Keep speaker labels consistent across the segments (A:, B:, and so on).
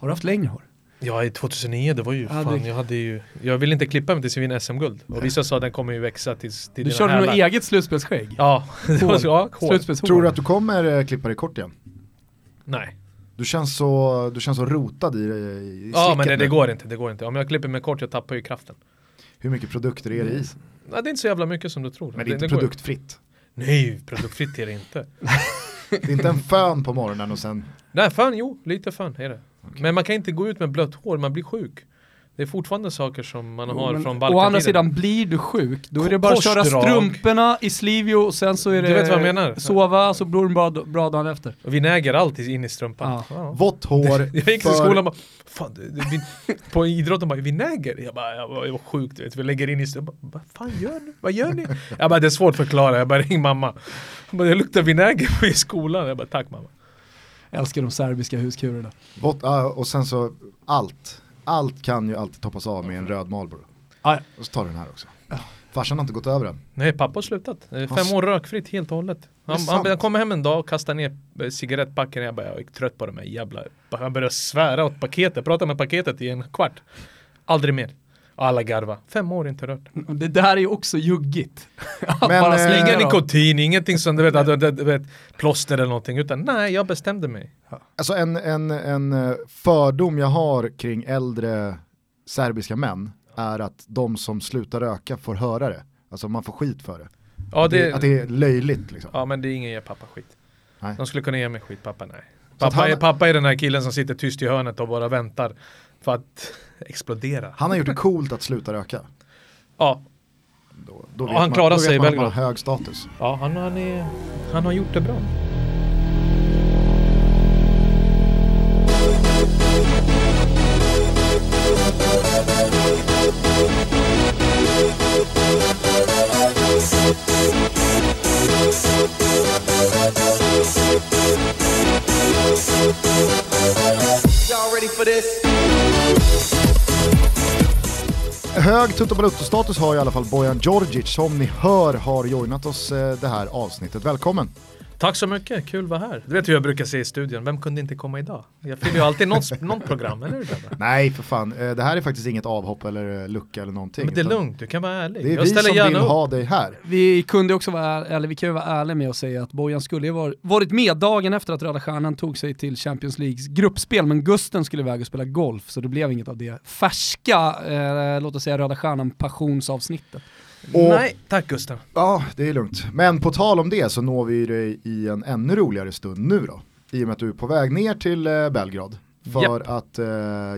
A: Har du haft längre hår?
B: Ja, i 2009 det var ju
A: Ja,
B: fan,
A: det-
B: jag hade ju Jag ville inte klippa mig tills vi vinner SM-guld. Och vissa sa att den kommer ju växa tills till
A: Du körde nog
B: hälar.
A: eget slutspelsskägg?
B: Ja, det var så, ja, hår.
A: Slutspelshår?
C: Tror du att du kommer eh, klippa dig kort igen?
B: Nej.
C: Du känns så, du känns så rotad i, i
B: Ja men det, det går inte, det går inte. Om jag klipper mig kort, jag tappar ju kraften.
C: Hur mycket produkter är det i?
B: Nej, det är inte så jävla mycket som du tror.
C: Men det är inte
B: går-
C: produktfritt.
B: Nej, produktfritt är det inte.
C: Det är inte en fön på morgonen och sen
B: Nej, fan jo, lite fan är det. Men man kan inte gå ut med blött hår, man blir sjuk. Det är fortfarande saker som man har
A: Men
B: från
A: Å
B: Balkantiden.
A: andra sidan, blir du sjuk, då är det bara att köra strumporna i Slivio och sen så är det
B: Du vet vad jag menar?
A: sova, så blir det bra, bra dagen efter.
B: Och vinäger alltid in i strumpan.
A: Ja.
B: Ja.
C: vått hår
B: Jag gick till
C: för-
B: skolan och bara, fan, det, det, vi, på idrotten bara, vinäger? Jag bara, jag var, jag var sjuk du vet, vi lägger in i strumpan. Vad fan gör ni? Vad gör ni? Jag bara, det är svårt att förklara, jag bara, ring mamma. Jag, bara, jag luktar vinäger i skolan. Jag bara, tack mamma.
A: Älskar de serbiska huskurerna.
C: vått, ja, och sen så allt. Allt kan ju alltid toppas av med en röd Marlboro.
A: Ah, ja.
C: Och så tar du den här också. Farsan har inte gått över den.
B: Nej, pappa har slutat. Fem år rökfritt helt och hållet. Han, han, han kom hem en dag och kastade ner eh, cigarettpacken. Jag bara, jag är trött på de här jävla... Han började svära åt paketet, prata med paketet i en kvart. Aldrig mer. Alla garva. Fem år inte rört.
A: Det där är ju också juggigt.
C: Men,
A: bara
C: eh,
A: slänga dem.
B: nikotin, ingenting som du vet, att, att, vet, plåster eller någonting. Utan nej, jag bestämde mig.
C: Alltså en, en, en eh, fördom jag har kring äldre serbiska män är att de som slutar röka får höra det. Alltså man får skit för det.
B: Ja,
C: det,
B: det,
C: att det är löjligt liksom.
B: ja men det är ingen ger pappa skit.
C: Nej.
B: De skulle kunna ge mig skit, pappa nej. Pappa,
C: han-
B: är, pappa är den här killen som sitter tyst i hörnet och bara väntar för att explodera.
C: Han har gjort det coolt att sluta röka.
B: Ja,
C: Då, då
B: Ja, han
C: man,
B: klarar
C: då
B: sig
C: vet man att
B: väl
C: man har hög status.
B: ja han, han, är, han har gjort det bra.
D: For this?
C: Hög Toto Balutto-status har i alla fall Bojan Djordjic som ni hör har joinat oss eh, det här avsnittet. Välkommen!
B: Tack så mycket, kul att vara här. Du vet hur jag brukar säga i studion, vem kunde inte komma idag? Jag fyller ju alltid något, något program, eller hur?
C: Nej för fan, eh, det här är faktiskt inget avhopp eller eh, lucka eller någonting.
B: Men det är lugnt, du kan vara ärlig.
C: Det är
B: jag
C: vi
B: ställer
C: som
B: gärna
C: vill
B: upp.
C: ha dig här.
A: Vi kunde också vara, eller vi kan ju vara ärliga med att säga att Bojan skulle ju var- varit med dagen efter att Röda Stjärnan tog sig till Champions Leagues gruppspel, men Gusten skulle iväg och spela golf, så det blev inget av det färska, eh, låt oss säga Röda Stjärnan passionsavsnittet.
C: Och-
B: Nej, tack Gustav.
C: Ja, det är lugnt. Men på tal om det så når vi dig i en ännu roligare stund nu då. I och med att du är på väg ner till eh, Belgrad för
B: Japp.
C: att eh,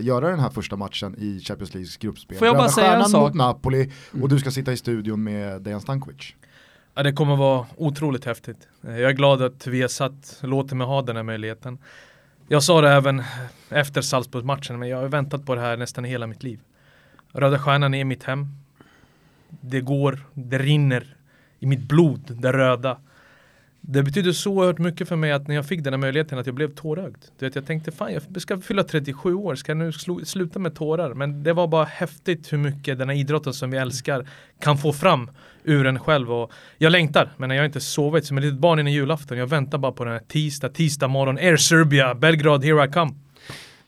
C: göra den här första matchen i Champions Leagues gruppspel.
A: Får jag bara
C: Röda
A: säga en sak?
C: mot Napoli och du ska sitta i studion med Dejan Stankovic.
B: Ja, det kommer vara otroligt häftigt. Jag är glad att vi har satt, låter mig ha den här möjligheten. Jag sa det även efter Salzburg-matchen, men jag har väntat på det här nästan hela mitt liv. Röda Stjärnan är mitt hem. Det går, det rinner i mitt blod, det röda. Det betyder så oerhört mycket för mig att när jag fick den här möjligheten att jag blev tårögd. Du vet, jag tänkte fan jag ska fylla 37 år, ska jag nu sluta med tårar? Men det var bara häftigt hur mycket den här idrotten som vi älskar kan få fram ur en själv. Och jag längtar, men jag har inte sovit som ett litet barn innan julafton. Jag väntar bara på den här tisdag, tisdag morgon, Air Serbia, Belgrad, here I come.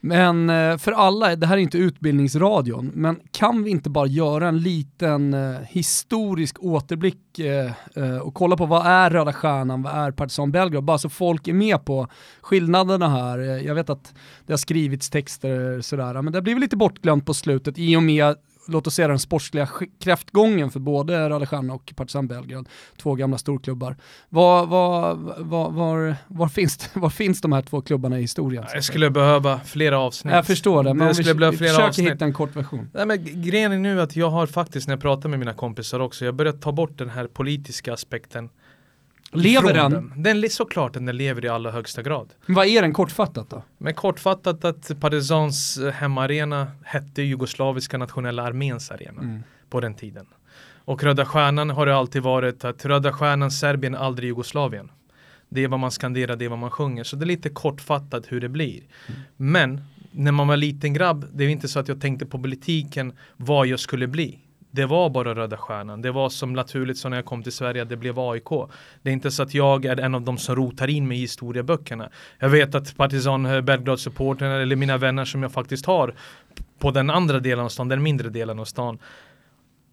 A: Men eh, för alla, det här är inte utbildningsradion, men kan vi inte bara göra en liten eh, historisk återblick eh, och kolla på vad är Röda Stjärnan, vad är Partizan Belgrad, bara så folk är med på skillnaderna här. Jag vet att det har skrivits texter sådär, men det blir väl lite bortglömt på slutet i och med låt oss säga den sportsliga kräftgången för både Röda Stjärnan och Partizan Belgrad, två gamla storklubbar. Var, var, var, var, var, finns, var finns de här två klubbarna i historien?
B: Jag skulle behöva flera avsnitt.
A: Jag förstår det, men
B: det
A: om vi,
B: skulle behöva flera
A: försöker
B: avsnitt.
A: hitta en kort version.
B: Nej, men grejen är nu att jag har faktiskt, när jag pratar med mina kompisar också, jag börjat ta bort den här politiska aspekten.
A: Lever den?
B: Den är såklart den lever i allra högsta grad.
A: Vad är den kortfattat då?
B: Men kortfattat att Partizans eh, hemmaarena hette Jugoslaviska nationella arméns arena
A: Mm.
B: på den tiden. Och Röda Stjärnan har det alltid varit att Röda Stjärnan Serbien aldrig Jugoslavien. Det är vad man skanderar, det är vad man sjunger. Så det är lite kortfattat hur det blir. Men när man var liten grabb, det är inte så att jag tänkte på politiken vad jag skulle bli. Det var bara Röda Stjärnan. Det var som naturligt så när jag kom till Sverige att det blev AIK. Det är inte så att jag är en av de som rotar in mig i historieböckerna. Jag vet att Partizan eh, Belgrad-supporterna eller mina vänner som jag faktiskt har på den andra delen av stan, den mindre delen av stan.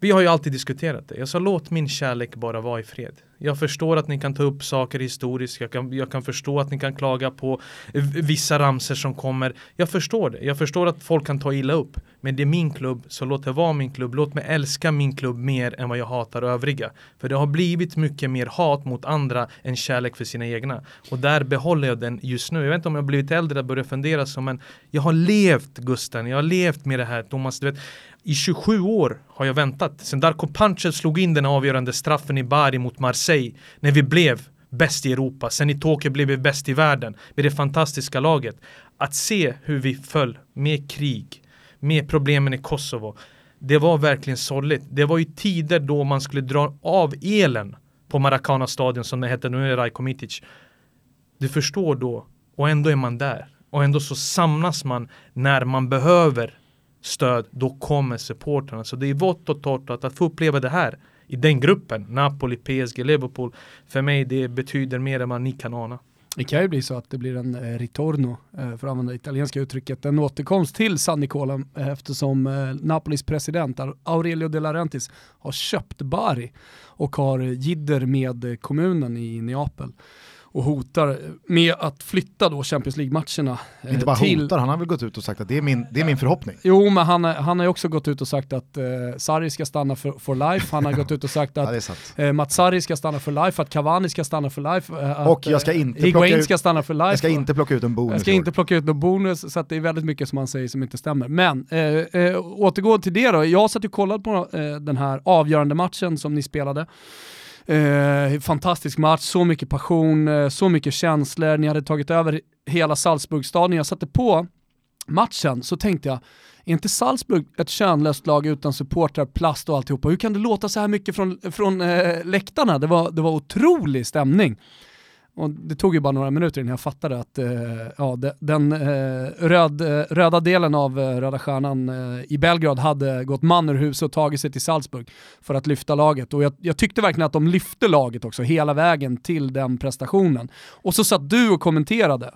B: Vi har ju alltid diskuterat det. Jag sa låt min kärlek bara vara i fred. Jag förstår att ni kan ta upp saker historiskt. Jag kan, jag kan förstå att ni kan klaga på vissa ramser som kommer. Jag förstår det. Jag förstår att folk kan ta illa upp. Men det är min klubb, så låt det vara min klubb. Låt mig älska min klubb mer än vad jag hatar övriga. För det har blivit mycket mer hat mot andra än kärlek för sina egna. Och där behåller jag den just nu. Jag vet inte om jag har blivit äldre och börjar fundera så, men jag har levt Gusten. Jag har levt med det här, Thomas. Du vet, i 27 år har jag väntat. Sen Darko Pancic slog in den avgörande straffen i Bari mot Marseille. När vi blev bäst i Europa. Sen i Tokyo blev vi bäst i världen. Med det fantastiska laget. Att se hur vi föll med krig. Med problemen i Kosovo. Det var verkligen sorgligt. Det var ju tider då man skulle dra av elen på Maracana stadion som det hette, nu är det Rajko Mitic. Du förstår då, och ändå är man där. Och ändå så samlas man när man behöver stöd, då kommer supportrarna. Så det är vått och torrt att, att få uppleva det här i den gruppen, Napoli, PSG, Liverpool. För mig det betyder mer än vad ni kan ana.
A: Det kan ju bli så att det blir en eh, ritorno, eh, för att använda det italienska uttrycket, en återkomst till San Nicola eh, eftersom Napolis president Aurelio De Laurentiis har köpt Bari och har jidder med kommunen i Neapel och hotar med att flytta då Champions League-matcherna eh,
C: Inte bara
A: till...
C: hotar, han har väl gått ut och sagt att det är min, det är min förhoppning.
A: Jo, men han, han har ju också gått ut och sagt att eh, Sarri ska stanna för, for life, han har gått ut och sagt
C: Ja,
A: att
C: sant.
A: eh, Mats Sarri ska stanna för life, att Cavani ska stanna för life, eh, att,
C: Och jag ska inte
A: eh,
C: plocka
A: Higuain
C: ut-
A: ska stanna för life.
C: Jag ska inte plocka ut en bonus.
A: Jag ska inte plocka ut någon bonus, så att det är väldigt mycket som han säger som inte stämmer. Men eh, eh, återgå till det då. Jag satt och kollade på eh, den här avgörande matchen som ni spelade. Eh, fantastisk match, så mycket passion, eh, så mycket känslor. Ni hade tagit över hela Salzburgstaden. Jag satte på matchen så tänkte jag, är inte Salzburg ett könlöst lag utan supportrar, plast och alltihopa? Hur kan det låta så här mycket från, från eh, läktarna? Det var, det var otrolig stämning. Och det tog ju bara några minuter innan jag fattade att eh, ja, de, den eh, röd, eh, röda delen av eh, Röda Stjärnan eh, i Belgrad hade gått man ur huset och tagit sig till Salzburg för att lyfta laget. Och jag, jag tyckte verkligen att de lyfte laget också hela vägen till den prestationen. Och så satt du och kommenterade.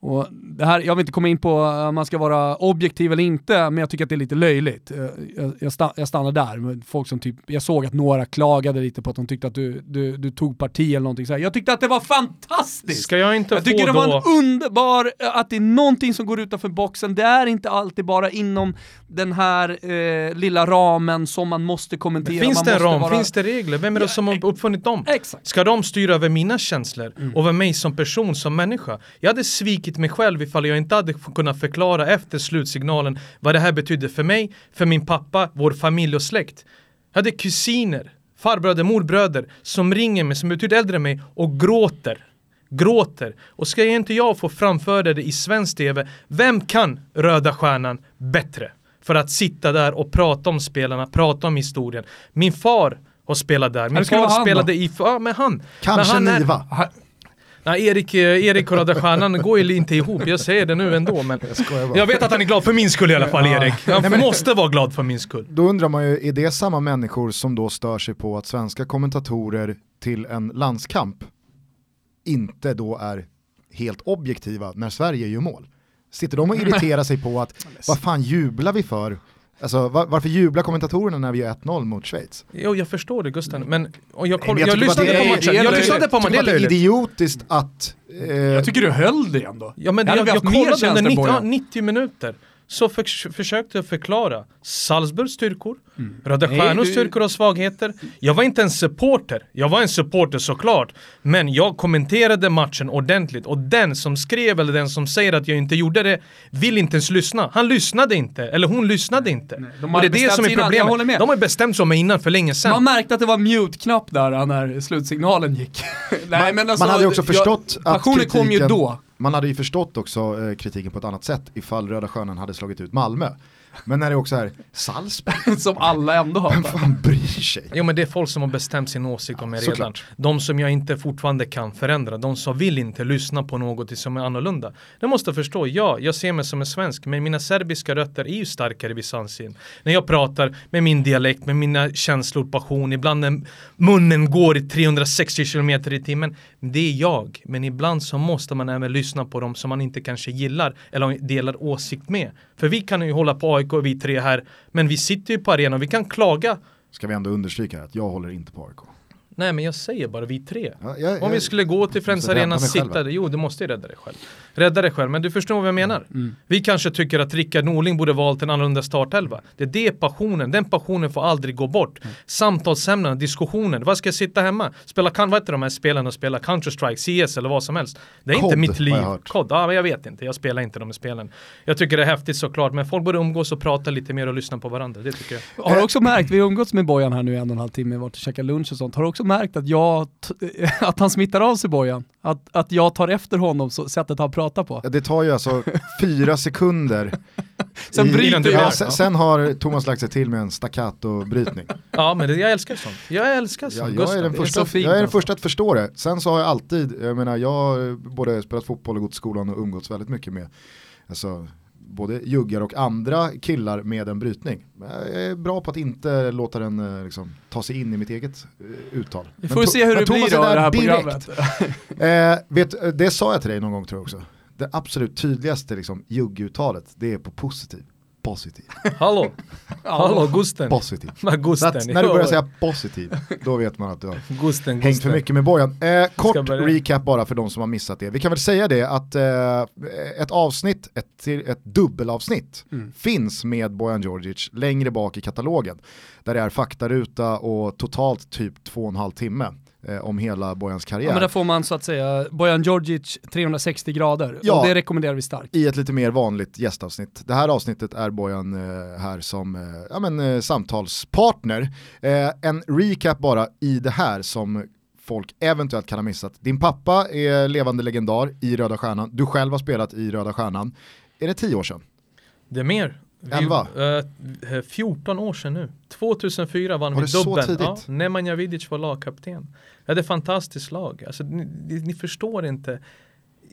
A: Och det här, jag vill inte komma in på om man ska vara objektiv eller inte, men jag tycker att det är lite löjligt. Eh, Jag, jag, sta, jag stannar där. med Folk som typ, jag såg att några klagade lite på att de tyckte att du, du, du tog parti eller någonting så här. Jag tyckte att det var fantastiskt!
B: Ska jag inte
A: Jag
B: få
A: tycker det var en underbar, att det är någonting som går utanför boxen. Det är inte alltid bara inom den här eh, lilla ramen som man måste kommentera.
B: Finns
A: man
B: det en ram?
A: vara-
B: Finns det regler? Vem är det som har uppfunnit dem?
A: Exakt.
B: Ska de styra över mina känslor?
A: Mm.
B: Och över mig som person, som människa? Jag hade svikit mig själv ifall jag inte hade kunnat förklara efter slutsignalen vad det här betydde för mig, för min pappa, vår familj och släkt. Jag hade kusiner, farbröder, morbröder som ringer mig, som är betydligt äldre än mig och gråter. Gråter. Och ska inte jag få framföra det i svensk tv, vem kan Röda Stjärnan bättre? För att sitta där och prata om spelarna, prata om historien. Min far har spelat där, min far spelade i... Ja, men han.
C: Kanske
B: men han är-
C: Niva.
B: Nej, Erik, eh, Erik och Röda Stjärnan går ju inte ihop, jag säger det nu ändå men
C: bara.
B: Jag vet att han är glad för min skull i alla fall
C: Ja.
B: Erik. Han måste vara glad för min skull.
C: Då undrar man ju, är det samma människor som då stör sig på att svenska kommentatorer till en landskamp inte då är helt objektiva när Sverige gör mål? Sitter de och irriterar sig på att vad fan jublar vi för? Alltså var, varför jublar kommentatorerna när vi gör 1-0 mot Schweiz?
B: Jo, jag förstår det Gusten, men och jag, koll,
C: Nej, men
B: jag,
C: jag
B: lyssnade
C: det
B: på matchen,
A: det är
B: jag lyssnade på matchen, det är
C: idiotiskt att... Eh,
A: Jag tycker du höll det ändå.
B: Ja men
A: Jag
B: jag, jag, kollade under
A: känslor
B: 90,
A: på
B: ja,
A: det.
B: 90 minuter så för, försökte jag förklara Salzburgs styrkor, Röda
A: Nej,
B: Stjärnors
A: du-
B: styrkor och svagheter. Jag var inte en supporter, jag var en supporter såklart. Men jag kommenterade matchen ordentligt och den som skrev eller den som säger att jag inte gjorde det vill inte ens lyssna. Han lyssnade inte, eller hon lyssnade inte.
A: de
B: och det är det som är
A: innan, jag
B: problemet.
A: med.
B: De har bestämt sig om mig innan för länge sedan.
A: Man märkte att det var mute-knapp där när slutsignalen gick. Nej, men alltså,
C: man hade ju också
A: jag-
C: förstått att
A: Passionen kom ju
C: kritiken-
A: då.
C: Man hade ju förstått också eh, kritiken på ett annat sätt ifall Röda Stjärnan hade slagit ut Malmö. Men när det också är Salzburg,
A: Som alla ändå
C: vem
A: hatar.
C: fan bryr sig?
B: Jo men det är folk som har bestämt sin åsikt om mig redan.
C: såklart.
B: De som jag inte fortfarande kan förändra. De som vill inte lyssna på något som är annorlunda. De måste förstå, ja, jag ser mig som en svensk. Men mina serbiska rötter är ju starkare i vissa avseenden. När jag pratar med min dialekt, med mina känslor, passion. Ibland när munnen går i 360 km i timmen. Det är jag. Men ibland så måste man även lyssna på dem som man inte kanske gillar eller delar åsikt med. För vi kan ju hålla på AIK, vi tre här. Men vi sitter ju på arenan, vi kan klaga.
C: Ska vi ändå understryka att jag håller inte på AIK.
B: Nej men jag säger bara vi tre.
C: Ja, jag-
B: Om vi
C: jag-
B: skulle gå till Friends Arena sitta där, jo du måste ju rädda dig själv. Rädda dig själv, men du förstår vad jag menar.
C: Mm.
B: Vi kanske tycker att Rickard Norling borde valt en annorlunda startelva. Det är det passionen, den passionen får aldrig gå bort.
C: Mm.
B: Samtalsämnena, diskussioner, vad ska jag sitta hemma? Spela, kan, vad heter de här spelarna och spela Counter-Strike, CS eller vad som helst. Det är
C: COD
B: inte mitt liv. COD, ja, men jag vet inte, jag spelar inte de här spelen. Jag tycker det är häftigt såklart, men folk borde umgås och prata lite mer och lyssna på varandra, det tycker jag.
A: Har du också märkt, vi har umgåtts med Bojan här nu i en och en halv timme, varit och käkat lunch och sånt. Har du också märkt att jag, att han smittar av sig Bojan? Att, att jag tar efter honom, så, sättet han pratar på.
C: Ja, Det tar ju alltså fyra sekunder.
A: Sen
C: i-
B: du
C: ja,
B: jag.
C: sen, sen har Thomas lagt sig till med en staccato-brytning.
B: Ja, men det, jag älskar sånt. Jag älskar
C: Ja,
B: sånt.
C: jag är den
A: är
C: första,
A: så fint
C: jag är den
A: alltså.
C: första att förstå det. Sen så har jag alltid, jag menar jag har både spelat fotboll och gått i skolan och umgåtts väldigt mycket med alltså, både juggar och andra killar med en brytning. Men Jag är bra på att inte låta den eh, liksom, ta sig in i mitt eget eh, uttal.
A: Vi
C: Men
A: får
C: To-
A: se hur
C: men
A: det
C: Thomas
A: blir då det här
C: direkt.
A: programmet.
C: Eh, vet, det sa jag till dig någon gång tror jag också. Det absolut tydligaste liksom, jugguttalet, det är på positiv. Positiv.
B: Hallå, hallå Gusten.
C: Positiv.
B: Gusten.
C: när du börjar
B: ja.
C: säga positiv, då vet man att du har
B: Gusten,
C: hängt för
B: Gusten.
C: mycket med Bojan. Eh, kort
B: börja.
C: recap bara för de som har missat det. Vi kan väl säga det att eh, ett avsnitt, ett, till- ett dubbelavsnitt
A: Mm.
C: finns med Bojan Djordjic längre bak i katalogen. Där det är faktaruta och totalt typ två och en halv timme eh, om hela Bojans karriär.
A: Ja, men där får man så att säga Bojan Djordjic 360 grader
C: Ja.
A: och det rekommenderar vi starkt.
C: i ett lite mer vanligt gästavsnitt. Det här avsnittet är Bojan eh, här som eh, ja, men, eh, samtalspartner. Eh, en recap bara i det här som folk eventuellt kan ha missat. Din pappa är levande legendar i Röda Stjärnan, du själv har spelat i Röda Stjärnan. Är det tio år sedan?
B: Det är mer. Vi-
C: Elva?
B: eh, 14 år sedan nu. 2004 vann
C: Var
B: vi
C: det så
B: dubbeln.
C: tidigt?
B: Ja, Nemanja Vidic var lagkapten. Ja, det är ett fantastiskt lag. Alltså, ni, ni, förstår inte.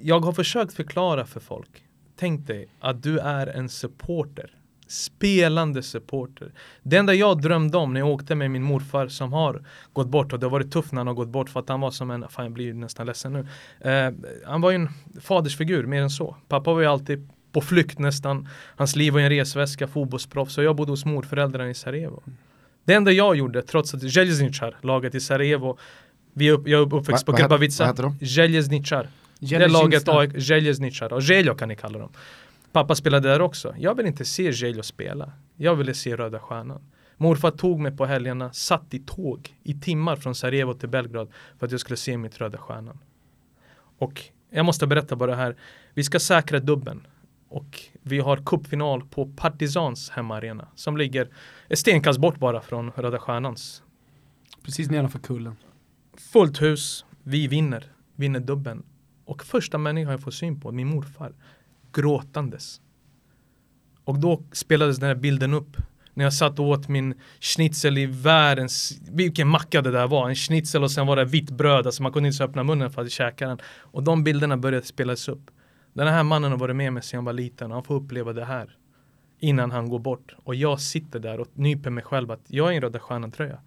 B: Jag har försökt förklara för folk. Tänk dig att du är en supporter. Spelande supporter. Det enda jag drömde om när jag åkte med min morfar som har gått bort och det har varit tufft när han har gått bort för att han var som en, fan jag blir nästan ledsen nu. Eh, han var ju en fadersfigur mer än så. Pappa var ju alltid på flykt nästan. Hans liv var en resväska, fotbollsproffs och jag bodde hos morföräldrarna i Sarajevo. Det enda jag gjorde, trots att Željezničar, laget i Sarajevo, vi upp, jag är uppväxt
C: Va-
B: på
C: de?
B: Željezničar. Det är laget AIK, Željezničar, och Željo kan ni kalla dem. Pappa spelade där också. Jag vill inte se Željo spela. Jag ville se Röda Stjärnan. Morfar tog mig på helgerna, satt i tåg i timmar från Sarajevo till Belgrad för att jag skulle se mitt Röda Stjärnan. Och jag måste berätta bara här. Vi ska säkra dubben. Och vi har cupfinal på Partizans hemmaarena som ligger ett stenkast bort bara från Röda Stjärnans.
A: Precis nedanför kullen.
B: Fullt hus, vi vinner, vinner dubben. Och första människan jag får syn på, min morfar, gråtandes. Och då spelades den här bilden upp. När jag satt och åt min schnitzel i världens, vilken macka det där var. En schnitzel och sen var det vitt bröd, alltså man kunde inte ens öppna munnen för att käka den. Och de bilderna började spelas upp. Den här mannen har varit med mig sedan jag var liten och han får uppleva det här. Innan han går bort. Och jag sitter där och nyper mig själv att jag är en Röda Stjärnan-tröja.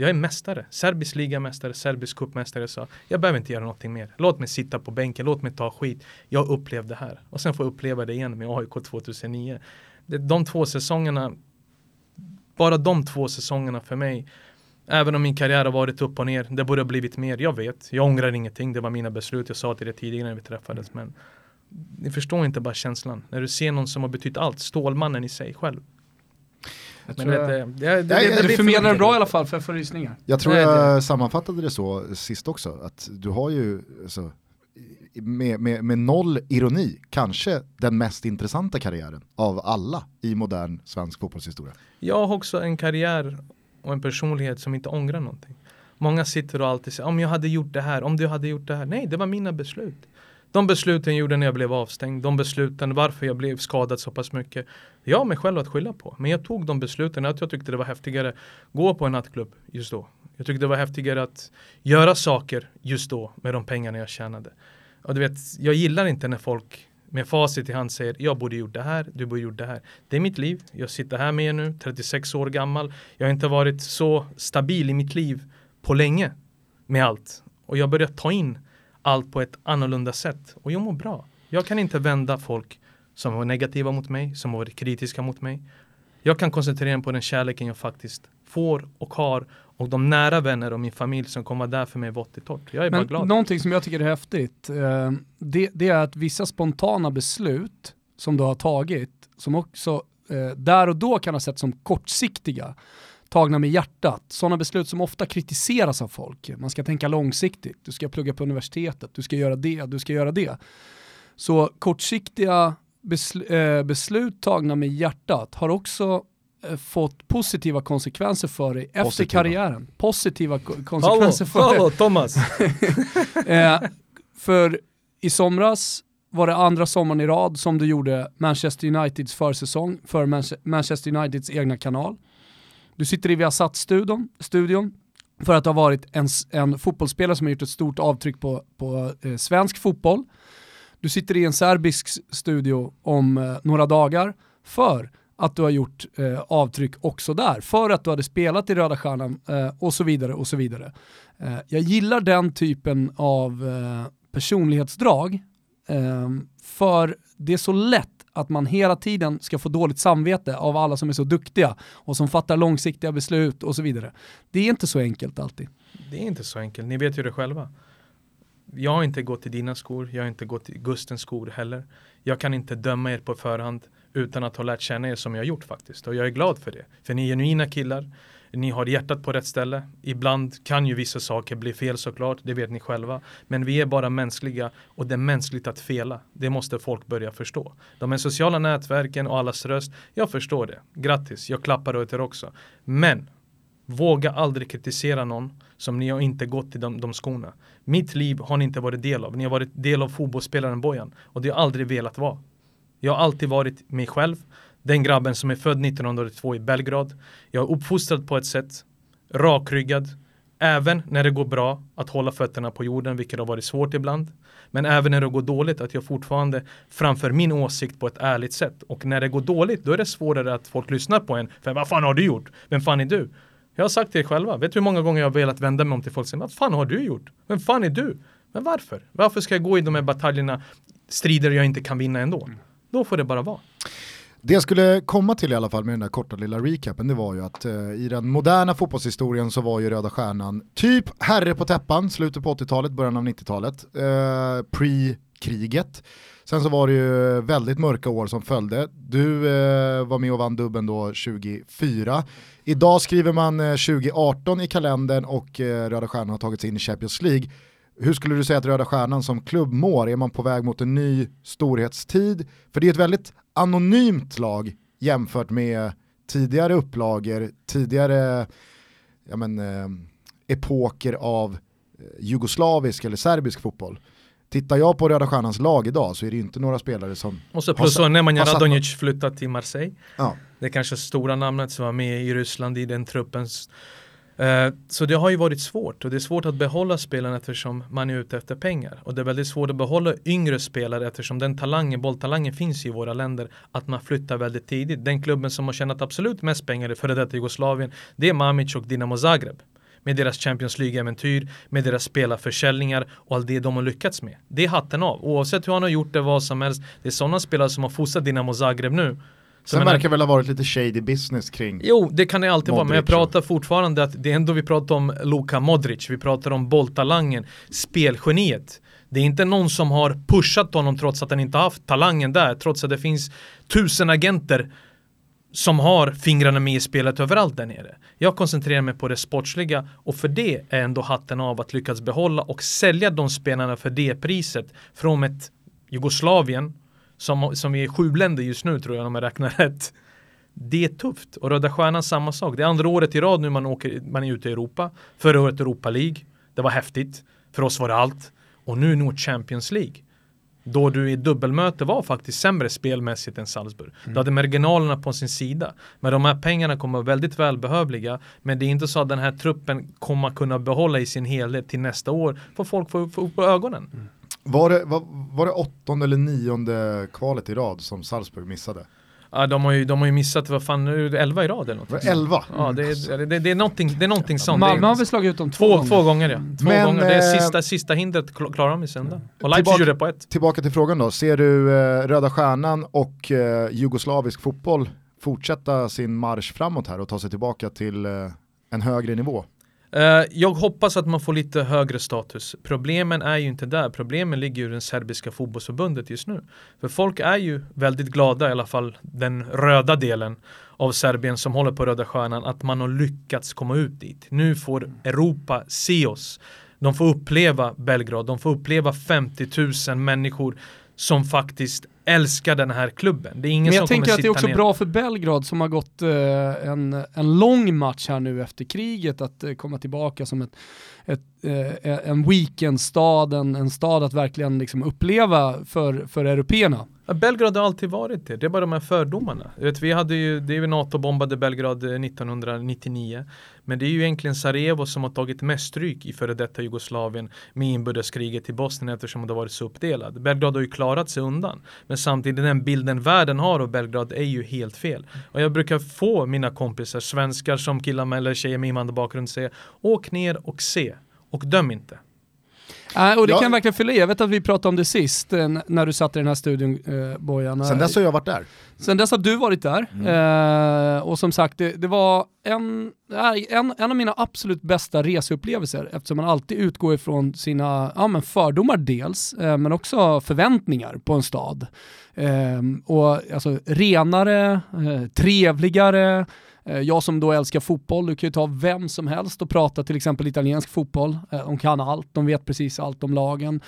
B: Jag är mästare, serbisk ligamästare, serbisk cupmästare. Så jag behöver inte göra någonting mer. Låt mig sitta på bänken, låt mig ta skit. Jag upplevde det här. Och sen får jag uppleva det igen med AIK 2009. De två säsongerna, bara de två säsongerna för mig. Även om min karriär har varit upp och ner, det borde ha blivit mer. Jag vet, jag ångrar ingenting. Det var mina beslut. Jag sa till det tidigare när vi träffades. Men ni förstår inte bara känslan. När du ser någon som har betytt allt, Stålmannen i sig själv.
A: Jag
B: Men
A: tror
B: det,
A: jag,
B: det,
C: Nej,
A: förmedlar bra i alla fall för jag får rysningar.
C: Jag tror jag sammanfattade det så sist också, att du har ju alltså, med, med, med noll ironi kanske den mest intressanta karriären av alla i modern svensk fotbollshistoria.
B: Jag har också en karriär och en personlighet som inte ångrar någonting. Många sitter och alltid säger om jag hade gjort det här, om du hade gjort det här. Nej, det var mina beslut. De besluten jag gjorde när jag blev avstängd, de besluten varför jag blev skadad så pass mycket. Jag har mig själv att skylla på. Men jag tog de besluten att jag tyckte det var häftigare gå på en nattklubb just då. Jag tyckte det var häftigare att göra saker just då med de pengarna jag tjänade. Och du vet, jag gillar inte när folk med facit i hand säger jag borde gjort det här, du borde gjort det här. Det är mitt liv, jag sitter här med er nu, 36 år gammal. Jag har inte varit så stabil i mitt liv på länge med allt. Och jag börjar ta in allt på ett annorlunda sätt. Och jag mår bra. Jag kan inte vända folk som var negativa mot mig, som varit kritiska mot mig. Jag kan koncentrera mig på den kärleken jag faktiskt får och har och de nära vänner och min familj som kommer vara där för mig vått i torrt. Jag är
A: Men
B: bara glad.
A: någonting som jag tycker är häftigt, eh, det, det är att vissa spontana beslut som du har tagit, som också eh, där och då kan ha sett som kortsiktiga, tagna med hjärtat. Sådana beslut som ofta kritiseras av folk. Man ska tänka långsiktigt, du ska plugga på universitetet, du ska göra det, du ska göra det. Så kortsiktiga besl eh, beslut tagna med hjärtat har också eh, fått positiva konsekvenser för dig efter
C: Positiva.
A: karriären. Positiva ko-
B: Hallå,
A: konsekvenser för dig.
B: hallå Thomas!
A: Eh, för i somras var det andra sommaren i rad som du gjorde Manchester Uniteds försäsong för Manche- Manchester Uniteds egna kanal. Du sitter i Viasat-studion studion för att ha varit en, en fotbollsspelare som har gjort ett stort avtryck på, på eh, svensk fotboll. Du sitter i en serbisk studio om eh, några dagar för att du har gjort eh, avtryck också där, för att du hade spelat i Röda Stjärnan eh, och så vidare och så vidare. Eh, jag gillar den typen av eh, personlighetsdrag eh, för det är så lätt att man hela tiden ska få dåligt samvete av alla som är så duktiga och som fattar långsiktiga beslut och så vidare. Det är inte så enkelt alltid.
B: Det är inte så enkelt, ni vet ju det själva. Jag har inte gått i dina skor, jag har inte gått i Gustens skor heller. Jag kan inte döma er på förhand utan att ha lärt känna er som jag har gjort faktiskt. Och jag är glad för det. För ni är genuina killar, ni har hjärtat på rätt ställe. Ibland kan ju vissa saker bli fel såklart, det vet ni själva. Men vi är bara mänskliga och det är mänskligt att fela. Det måste folk börja förstå. De här sociala nätverken och allas röst, jag förstår det. Grattis, jag klappar åt er också. Men Våga aldrig kritisera någon som ni har inte gått i de, de skorna. Mitt liv har ni inte varit del av. Ni har varit del av fotbollsspelaren Bojan. Och det har jag aldrig velat vara. Jag har alltid varit mig själv. Den grabben som är född 1982 i Belgrad. Jag är uppfostrad på ett sätt. Rakryggad. Även när det går bra att hålla fötterna på jorden, vilket har varit svårt ibland. Men även när det går dåligt att jag fortfarande framför min åsikt på ett ärligt sätt. Och när det går dåligt, då är det svårare att folk lyssnar på en. För vad fan har du gjort? Vem fan är du? Jag har sagt till er själva, vet du hur många gånger jag har velat vända mig om till folk och säga Vad fan har du gjort? Vem fan är du? Men varför? Varför ska jag gå i de här bataljerna, strider jag inte kan vinna ändå? Då får det bara vara.
C: Det jag skulle komma till i alla fall med den där korta lilla recapen det var ju att eh, i den moderna fotbollshistorien så var ju Röda Stjärnan typ herre på täppan, slutet på 80-talet, början av 90-talet, eh, pre-kriget. Sen så var det ju väldigt mörka år som följde. Du eh, var med och vann dubben då 2004. Idag skriver man eh, 2018 i kalendern och eh, Röda Stjärnan har tagit sig in i Champions League. Hur skulle du säga att Röda Stjärnan som klubb mår? Är man på väg mot en ny storhetstid? För det är ett väldigt anonymt lag jämfört med tidigare upplagor, tidigare ja men, eh, epoker av eh, jugoslavisk eller serbisk fotboll. Tittar jag på Röda Stjärnans lag idag så är det ju inte några spelare som...
B: Och så plus så Nemanja Radonjic flyttat till Marseille.
C: Ja,
B: Det är kanske stora namnet som var med i Ryssland i den truppen. Eh, så det har ju varit svårt och det är svårt att behålla spelarna eftersom man är ute efter pengar. Och det är väldigt svårt att behålla yngre spelare eftersom den talangen, bolltalangen finns i våra länder. Att man flyttar väldigt tidigt. Den klubben som har tjänat absolut mest pengar i före detta Jugoslavien det är Mamic och Dinamo Zagreb. Med deras Champions League-äventyr, med deras spelarförsäljningar och allt det de har lyckats med. Det är hatten av. Oavsett hur han har gjort det, vad som helst. Det är sådana spelare som har fostrat Dinamo Zagreb nu. Så
C: sen
B: menar-
C: verkar väl ha varit lite shady business kring...
B: Jo, det kan det alltid vara, men jag
C: Modric, ja.
B: pratar fortfarande att det är ändå vi pratar om Luka Modric, vi pratar om bolltalangen, spelgeniet. Det är inte någon som har pushat honom trots att han inte haft talangen där, trots att det finns tusen agenter som har fingrarna med i spelet överallt där nere. Jag koncentrerar mig på det sportsliga och för det är ändå hatten av att lyckas behålla och sälja de spelarna för det priset från ett Jugoslavien som, som är sju länder just nu tror jag om jag räknar rätt. Det är tufft och Röda Stjärnan samma sak. Det är andra året i rad nu man, åker, man är ute i Europa. Förra året Europa League. Det var häftigt. För oss var det allt. Och nu når Champions League. då du i dubbelmöte var faktiskt sämre spelmässigt än Salzburg. Du hade marginalerna på sin sida. Men de här pengarna kommer väldigt välbehövliga. Men det är inte så att den här truppen kommer kunna behålla i sin helhet till nästa år. För folk får få upp på ögonen.
C: Var det, var, var det åttonde eller nionde kvalet i rad som Salzburg missade?
B: Ja, de, har ju, de har ju missat, vad fan, nu är det 11 i rad eller något.
C: Var det elva?
B: Ja, det är, det, det är någonting, det är någonting sånt.
A: Malmö har väl slagit ut dem två,
B: Två,
A: gånger.
B: två gånger ja. Två
C: Men,
B: gånger. Det är
C: eh,
B: sista, sista hindret kl- klarar de i söndag. Och Leipzig
C: tillbaka-
B: gjorde det på ett.
C: Tillbaka till frågan då, ser du eh, Röda Stjärnan och eh, jugoslavisk fotboll fortsätta sin marsch framåt här och ta sig tillbaka till eh, en högre nivå?
B: Eh, jag hoppas att man får lite högre status. Problemen är ju inte där. Problemen ligger ju i det serbiska fotbollsförbundet just nu. För folk är ju väldigt glada, i alla fall den röda delen av Serbien som håller på Röda Stjärnan, att man har lyckats komma ut dit. Nu får Europa se oss. De får uppleva Belgrad, de får uppleva 50 000 människor som faktiskt älskar den här klubben. Det är ingen
A: Men
B: som
A: jag tänker
B: kommer
A: att det är också
B: ner.
A: bra för Belgrad som har gått eh, en, en lång match här nu efter kriget att eh, komma tillbaka som ett, ett, eh, eh, en weekendstad, en, en stad att verkligen liksom uppleva för, för européerna.
B: Ja, Belgrad har alltid varit det, det är bara de här fördomarna. Vet, vi hade ju, det är ju NATO-bombade Belgrad eh, 1999. Men det är ju egentligen Sarajevo som har tagit mest stryk i före detta Jugoslavien med inbördeskriget i Bosnien eftersom det har varit så uppdelad. Belgrad har ju klarat sig undan. Men samtidigt den bilden världen har av Belgrad är ju helt fel. Och jag brukar få mina kompisar, svenskar som killar med eller tjejer med invandrarbakgrund säga Åk ner och se döm inte.
A: Äh, och det
C: Ja.
A: kan jag verkligen fylla i. Jag vet att vi pratade om det sist eh, när du satt i den här studion eh, Bojan.
C: Sen dess har jag varit där.
A: Sen dess har du varit där. Eh, och som sagt, det, det var en, en, en av mina absolut bästa reseupplevelser eftersom man alltid utgår ifrån sina ja, men fördomar dels, eh, men också förväntningar på en stad. Eh, och alltså renare, eh, trevligare, Eh, jag som då älskar fotboll, du kan ju ta vem som helst och prata till exempel italiensk fotboll. Eh, de kan allt, de vet precis allt om lagen.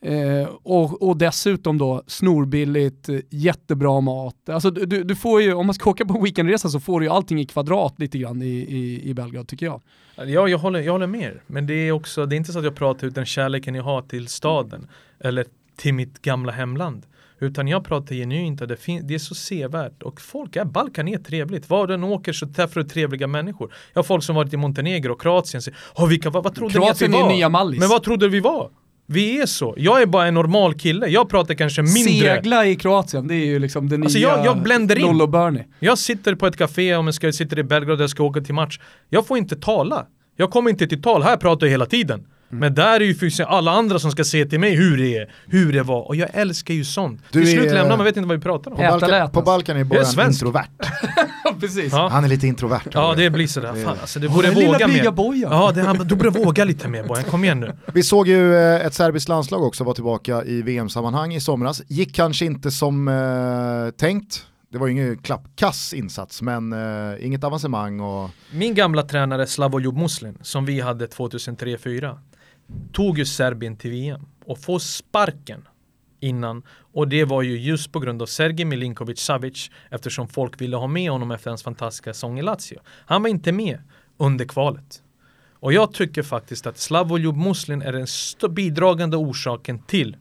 A: Eh, och, och dessutom då snorbilligt, eh, jättebra mat. Alltså du, du får ju, om man ska åka på en weekendresa så får du ju allting i kvadrat lite grann i, i, i Belgrad tycker jag.
B: Ja, jag håller, jag håller med er. Men det är också, det är inte så att jag pratar ut den kärleken jag har till staden eller till mitt gamla hemland. Utan jag pratar genuint att det, fin- det är så sevärt och folk är, Balkan är trevligt. Var du än åker så träffar du trevliga människor. Jag har folk som varit i Montenegro och Kroatien säger, "Åh, vilka, vad, vad trodde
A: Kroatien
B: ni att vi var?
A: nya Mallis.
B: Men vad trodde vi var? Vi är så. Jag är bara en normal kille. Jag pratar kanske mindre.
A: Segla i Kroatien, det är ju liksom det
B: Alltså,
A: nya
B: jag- jag bländar in.
A: Lollo Bernie.
B: Jag sitter på ett café om jag ska, sitter i Belgrad och jag ska åka till match. Jag får inte tala. Jag kommer inte till tal, här pratar jag hela tiden.
C: Mm.
B: Men där är ju för alla andra som ska se till mig hur det är, hur det var. Och jag älskar ju sånt.
C: Du
B: till slut
C: är-
B: lämnar man vet inte vad vi pratar om.
C: På, Balkan, på Balkan är Bojan introvert.
A: Precis.
B: Ja.
C: Han är lite introvert.
B: Ja det blir sådär. Fan, alltså,
A: Åh,
B: borde våga mer.
A: Bojan.
B: Ja, det, han, du borde våga lite mer Bojan. Kom igen nu.
C: Vi såg ju eh, ett serbiskt landslag också vara tillbaka i VM-sammanhang i somras. Gick kanske inte som eh, tänkt. Det var ju ingen klappkass insats, men eh, inget avancemang och
B: Min gamla tränare Slavoljub Muslin, som vi hade 2003-2004, tog ju Serbien till VM och får sparken innan. Och det var ju just på grund av Sergej Milinkovic Savic eftersom folk ville ha med honom efter hans fantastiska sång i Lazio. Han var inte med under kvalet. Och jag tycker faktiskt att Slavoljub Muslin är den bidragande orsaken till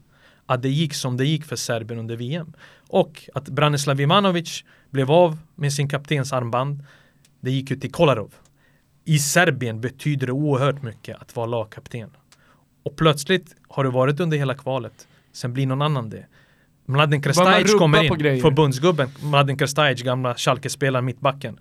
B: att det gick som det gick för Serbien under VM. Och att Branislav Ivanovic blev av med sin kaptensarmband. Det gick ju till Kolarov. I Serbien betyder det oerhört mycket att vara lagkapten. Och plötsligt har det varit under hela kvalet. Sen blir någon annan det. Mladen Krstajic kommer in. Förbundsgubben Mladen Krstajic, gamla Schalke-spelaren, mittbacken.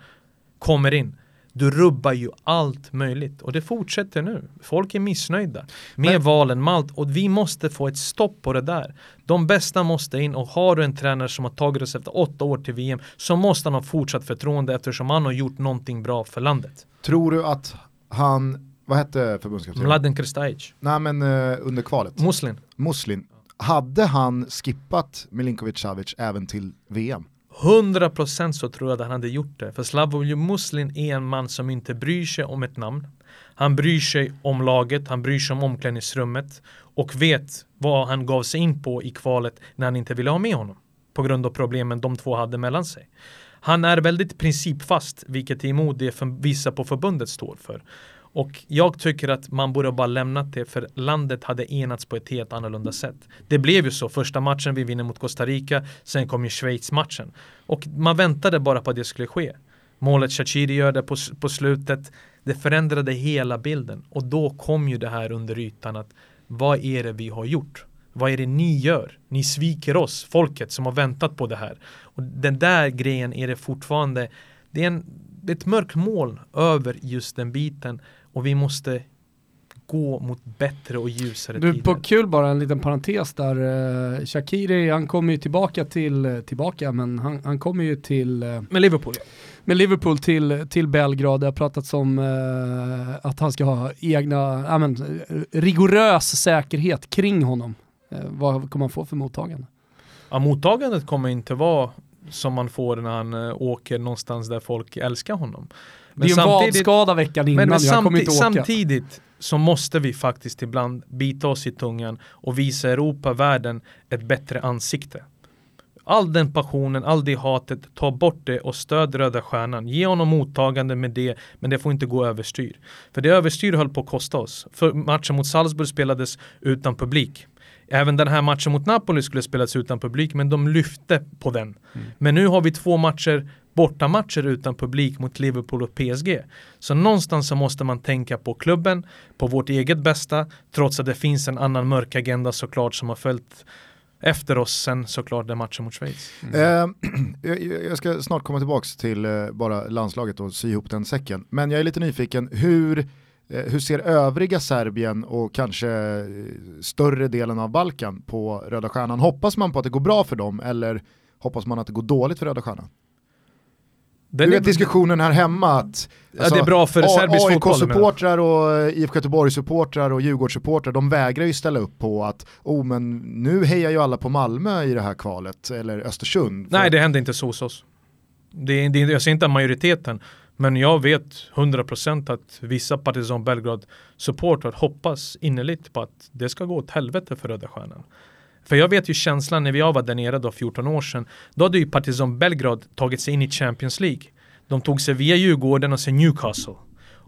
B: Kommer in. Du rubbar ju allt möjligt och det fortsätter nu. Folk är missnöjda med
C: Men-
B: valen med allt och vi måste få ett stopp på det där. De bästa måste in och har du en tränare som har tagit oss efter åtta år till VM så måste han ha fortsatt förtroende eftersom han har gjort någonting bra för landet.
C: tror du att han, vad hette förbundskaptenen?
B: Mladen Krstajic,
C: Nej men eh, under kvalet,
B: Muslin.
C: Muslin. Hade han skippat Milinkovic Savic även till VM?
B: 100% så tror jag att han hade gjort det. För Slavoj Muslin är en man som inte bryr sig om ett namn. Han bryr sig om laget, han bryr sig om omklädningsrummet och vet vad han gav sig in på i kvalet när han inte ville ha med honom. På grund av problemen de två hade mellan sig. Han är väldigt principfast, vilket är emot det vissa på förbundet står för. Och jag tycker att man borde bara lämnat det för landet hade enats på ett helt annorlunda sätt. Det blev ju så, första matchen vi vinner mot Costa Rica, sen kom ju Schweiz-matchen. Och man väntade bara på att det skulle ske. Målet Shaqiri gör det på, på slutet, det förändrade hela bilden. Och då kom ju det här under ytan att vad är det vi har gjort? Vad är det ni gör? Ni sviker oss, folket som har väntat på det här. Och den där grejen är det fortfarande, det är, en, det är ett mörkt moln över just den biten och vi måste gå mot bättre och ljusare
A: du,
B: tider.
A: På kul bara en liten parentes där, uh, Shakiri han kommer ju tillbaka till, uh, tillbaka men han, han kommer ju till uh,
B: Med Liverpool ja.
A: Med Liverpool till, till Belgrad, det har pratats om att han ska ha egna, äh, men, rigorös säkerhet kring honom. vad kommer han få för mottagande?
B: Ja, mottagandet kommer inte vara som man får när han åker någonstans där folk älskar honom.
A: Men det är en vadskada veckan innan, men, men
B: jag
A: kommer inte åka.
B: Samtidigt så måste vi faktiskt ibland bita oss i tungan och visa Europa, världen, ett bättre ansikte. All den passionen, all det hatet, ta bort det och stöd Röda Stjärnan. Ge honom mottagande med det, men det får inte gå överstyr. För det överstyr höll på att kosta oss. För matchen mot Salzburg spelades utan publik. Även den här matchen mot Napoli skulle spelas utan publik, men de lyfte på den. Mm. Men nu har vi två matcher bortamatcher utan publik mot Liverpool och PSG. Så någonstans så måste man tänka på klubben, på vårt eget bästa, trots att det finns en annan mörk agenda såklart som har följt efter oss sen såklart den matchen mot Schweiz.
C: Mm. Eh, jag, jag, ska snart komma tillbaka till eh, bara landslaget och sy ihop den säcken. Men jag är lite nyfiken, hur, eh, hur ser övriga Serbien och kanske eh, större delen av Balkan på Röda Stjärnan? Hoppas man på att det går bra för dem eller hoppas man att det går dåligt för Röda Stjärnan? Den du vet diskussionen här hemma att alltså,
B: ja, det är alltså, bra för serbisk
C: fotboll. AIK-supportrar och IFK Göteborg-supportrar och Djurgårdssupportrar, de vägrar ju ställa upp på att oh, men nu hejar ju alla på Malmö i det här kvalet, eller Östersund.
B: Nej, det händer inte så hos oss. Det, det, jag säger inte majoriteten, men jag vet 100% att vissa Partizan Belgrad-supportrar hoppas innerligt på att det ska gå åt helvete för Röda Stjärnan. För jag vet ju känslan när vi var där nere då 14 år sedan. Då hade ju Partizan Belgrad tagit sig in i Champions League. De tog sig via Djurgården och sen Newcastle.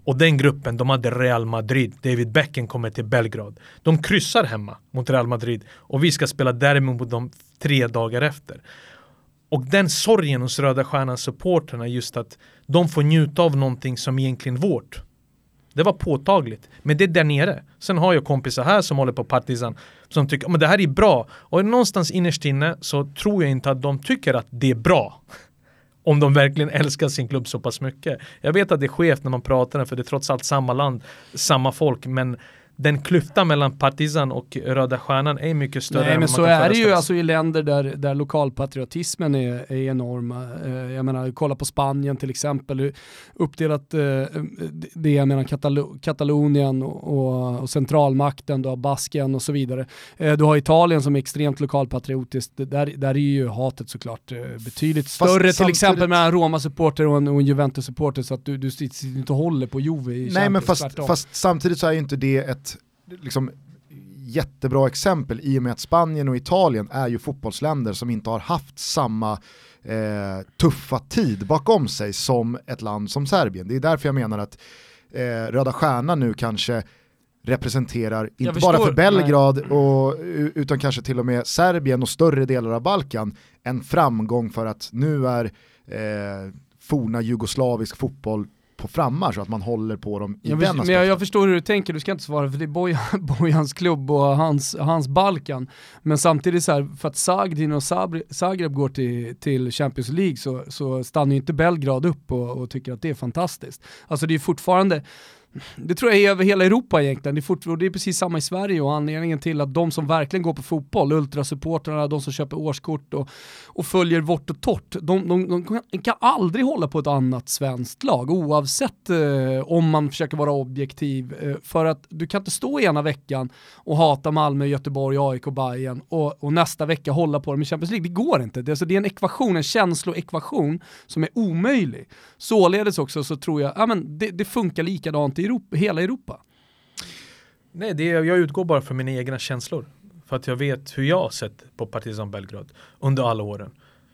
B: Och den gruppen, de hade Real Madrid. David Beckham kommer till Belgrad. De kryssar hemma mot Real Madrid. Och vi ska spela derby mot dem tre dagar efter. Och den sorgen hos Röda Stjärnan supporterna just att de får njuta av någonting som egentligen vårt. Det var påtagligt. Men det är där nere. Sen har jag kompisar här som håller på Partizan som tycker att det här är bra. Och någonstans innerst inne så tror jag inte att de tycker att det är bra. Om de verkligen älskar sin klubb så pass mycket. Jag vet att det är skevt när man pratar för det är trots allt samma land, samma folk. Men den klyftan mellan Partizan och Röda Stjärnan är mycket större.
A: Nej men så är det ju alltså i länder där, där lokalpatriotismen är, är enorma. Eh, jag menar, kolla på Spanien till exempel, uppdelat eh, det jag menar Katal Katalonien och, och, och, centralmakten, du har Basken och så vidare. Eh, du har Italien som är extremt lokalpatriotiskt, där, där är ju hatet såklart betydligt Fast större till exempel mellan Roma-supporter och en, en Juventus-supporter så att du, du sitter inte håller på Juve i
C: Nej men fast, fast samtidigt så är ju inte det ett liksom, jättebra exempel i och med att Spanien och Italien är ju fotbollsländer som inte har haft samma eh, tuffa tid bakom sig som ett land som Serbien. Det är därför jag menar att eh, Röda Stjärnan nu kanske representerar, inte bara för Belgrad, och, utan kanske till och med Serbien och större delar av Balkan, en framgång för att nu är eh, forna jugoslavisk fotboll på frammarsch så att man håller på dem i
A: jag
C: den
A: Men jag, jag, förstår hur du tänker, du ska inte svara för det är Bojan, Bojans klubb och hans, hans Balkan. Men samtidigt så här, för att Zagrin och Zagreb går till, till Champions League så, så stannar ju inte Belgrad upp och, och tycker att det är fantastiskt. Alltså det är fortfarande det tror jag är över hela Europa egentligen. Det är, fort, det är precis samma i Sverige och anledningen till att de som verkligen går på fotboll, ultrasupportrarna, de som köper årskort och, och följer vårt och torrt, de, de, de, kan aldrig hålla på ett annat svenskt lag oavsett eh, om man försöker vara objektiv. Eh, för att du kan inte stå ena veckan och hata Malmö, Göteborg, AIK, Bayern och, och nästa vecka hålla på dem i Champions League. Det går inte. Det, alltså, det är en ekvation, en känsloekvation som är omöjlig. Således också så tror jag, ja men det, det funkar likadant i Europa, hela Europa?
B: Nej, det jag utgår bara från mina egna känslor. För att jag vet hur jag har sett på Partizan Belgrad under alla åren.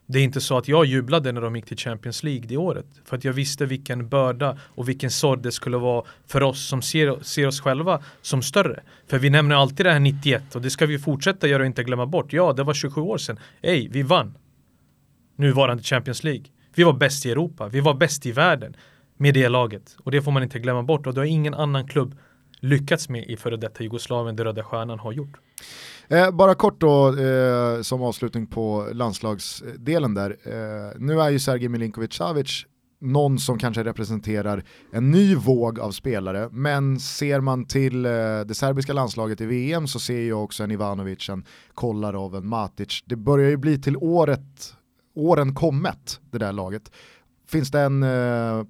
B: Det är inte så att jag jublade när de gick till Champions League det året. För att jag visste vilken börda och vilken sorg det skulle vara för oss som ser, ser oss själva som större. För vi nämner alltid det här 91 och det ska vi fortsätta göra och inte glömma bort. Ja, det var 27 år sedan. Ej, vi vann. Nuvarande Champions League. Vi var bäst i Europa. Vi var bäst i världen med det laget. Och det får man inte glömma bort. Och det har ingen annan klubb lyckats med i före detta Jugoslavien, det Röda Stjärnan har gjort.
C: Eh, bara kort då, eh, som avslutning på landslagsdelen där. Eh, nu är ju Sergej Milinkovic Savic någon som kanske representerar en ny våg av spelare, men ser man till eh, det serbiska landslaget i VM så ser jag också en Ivanovic, en Kolarov, en Matic. Det börjar ju bli till året, åren kommet, det där laget. Finns det en eh,